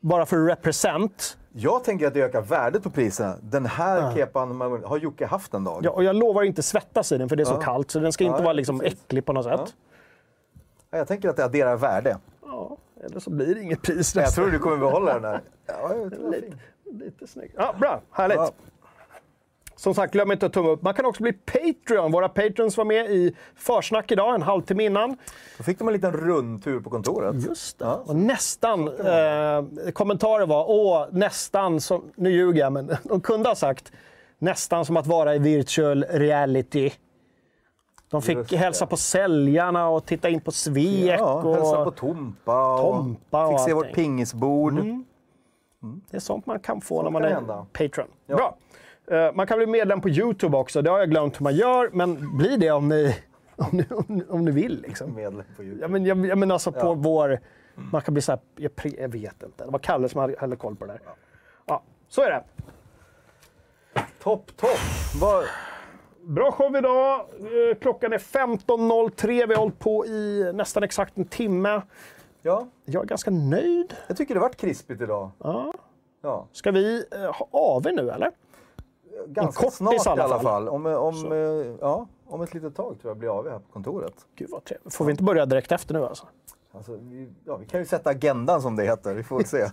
Bara för represent. Jag tänker att det ökar värdet på priserna. Den här kepan man- har Jocke haft en dag. Ja, och jag lovar inte svettas i den för det är så Ja. kallt. Så den ska inte Ja, vara liksom precis. äcklig på något sätt. Ja, Jag tänker att det adderar värde. Ja, eller så blir det inget pris. Jag tror du kommer behålla den här. *laughs* Ja, lite, lite snyggt. Ja, bra, härligt. Ja. Som sagt, glöm inte att tumma upp. Man kan också bli Patreon. Våra Patreons var med i försnack idag, en halvtimme innan. Då fick de en liten rundtur på kontoret. Just det. Och nästan, eh, kommentarer var, åh, nästan som, nu ljuger jag, men *laughs* de kunde ha sagt nästan som att vara i virtual reality. De fick Just det. hälsa på säljarna och titta in på Svek. Ja, och hälsa på Tompa och Tompa och fick se vårt pingisbord. Det är sånt man kan få när man är hända. Patreon. Ja. Bra. Eh, Man kan bli medlem på YouTube också. Det har jag glömt hur man gör, men bli det om ni, *laughs* om ni, om ni, om ni vill. Liksom. Medlem på YouTube. Ja, men, jag, jag menar alltså på Ja. vår... Man kan bli så här, jag, vet inte. Det var Kalle som hade, koll på det där. Ja, så är det. Topp, topp! Bra show idag. Eh, Klockan är 15.03. Vi har hållit på i nästan exakt en timme. Ja, Jag är ganska nöjd. jag tycker det vart krispigt idag. Ja. Ja, Ska vi eh, ha AV nu eller? ganska kortis snart i alla fall. fall. Om, om, eh, ja, om ett litet tag tror jag blir av här på kontoret. Gud vad trevligt. Får vi inte börja direkt efter nu alltså? Alltså, vi, ja, vi kan ju sätta agendan som det heter. Vi får se.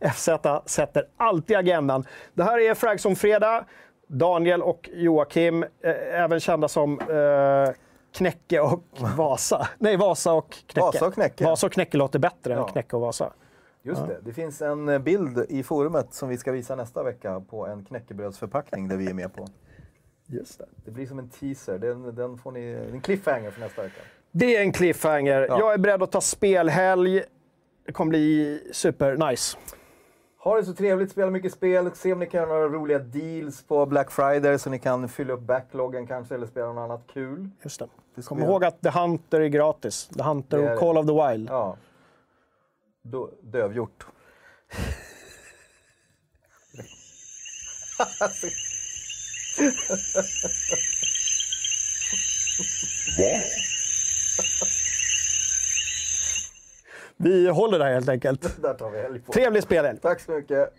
*laughs* FZ sätter alltid agendan. Det här är Fragson Fredag. Daniel och Joakim, eh, även kända som eh, Knäcke och *laughs* Vasa. Nej, Vasa och Knäcke. Vasa och Knäcke. Vasa och Knäcke låter bättre än Ja. Knäcke och Vasa. Just det. Det finns en eh, bild i forumet som vi ska visa nästa vecka på en knäckebrödsförpackning där vi är med på. Just det. Det blir som en teaser. Den, den får ni, en cliffhanger för nästa vecka. det är en cliffhanger. Ja. Jag är beredd att ta spelhelg. Det kommer bli super nice. Ha det så trevligt, spela mycket spel, se om ni kan göra några roliga deals på Black Friday så ni kan fylla upp backloggen kanske eller spela något annat kul. Just det. Det Kom ihåg att The Hunter är gratis. The Hunter och det. Call of the Wild. Ja. Då, dövgjort. Vi håller där helt enkelt. Där tar vi helg på. Trevlig spelhelg! Tack så mycket.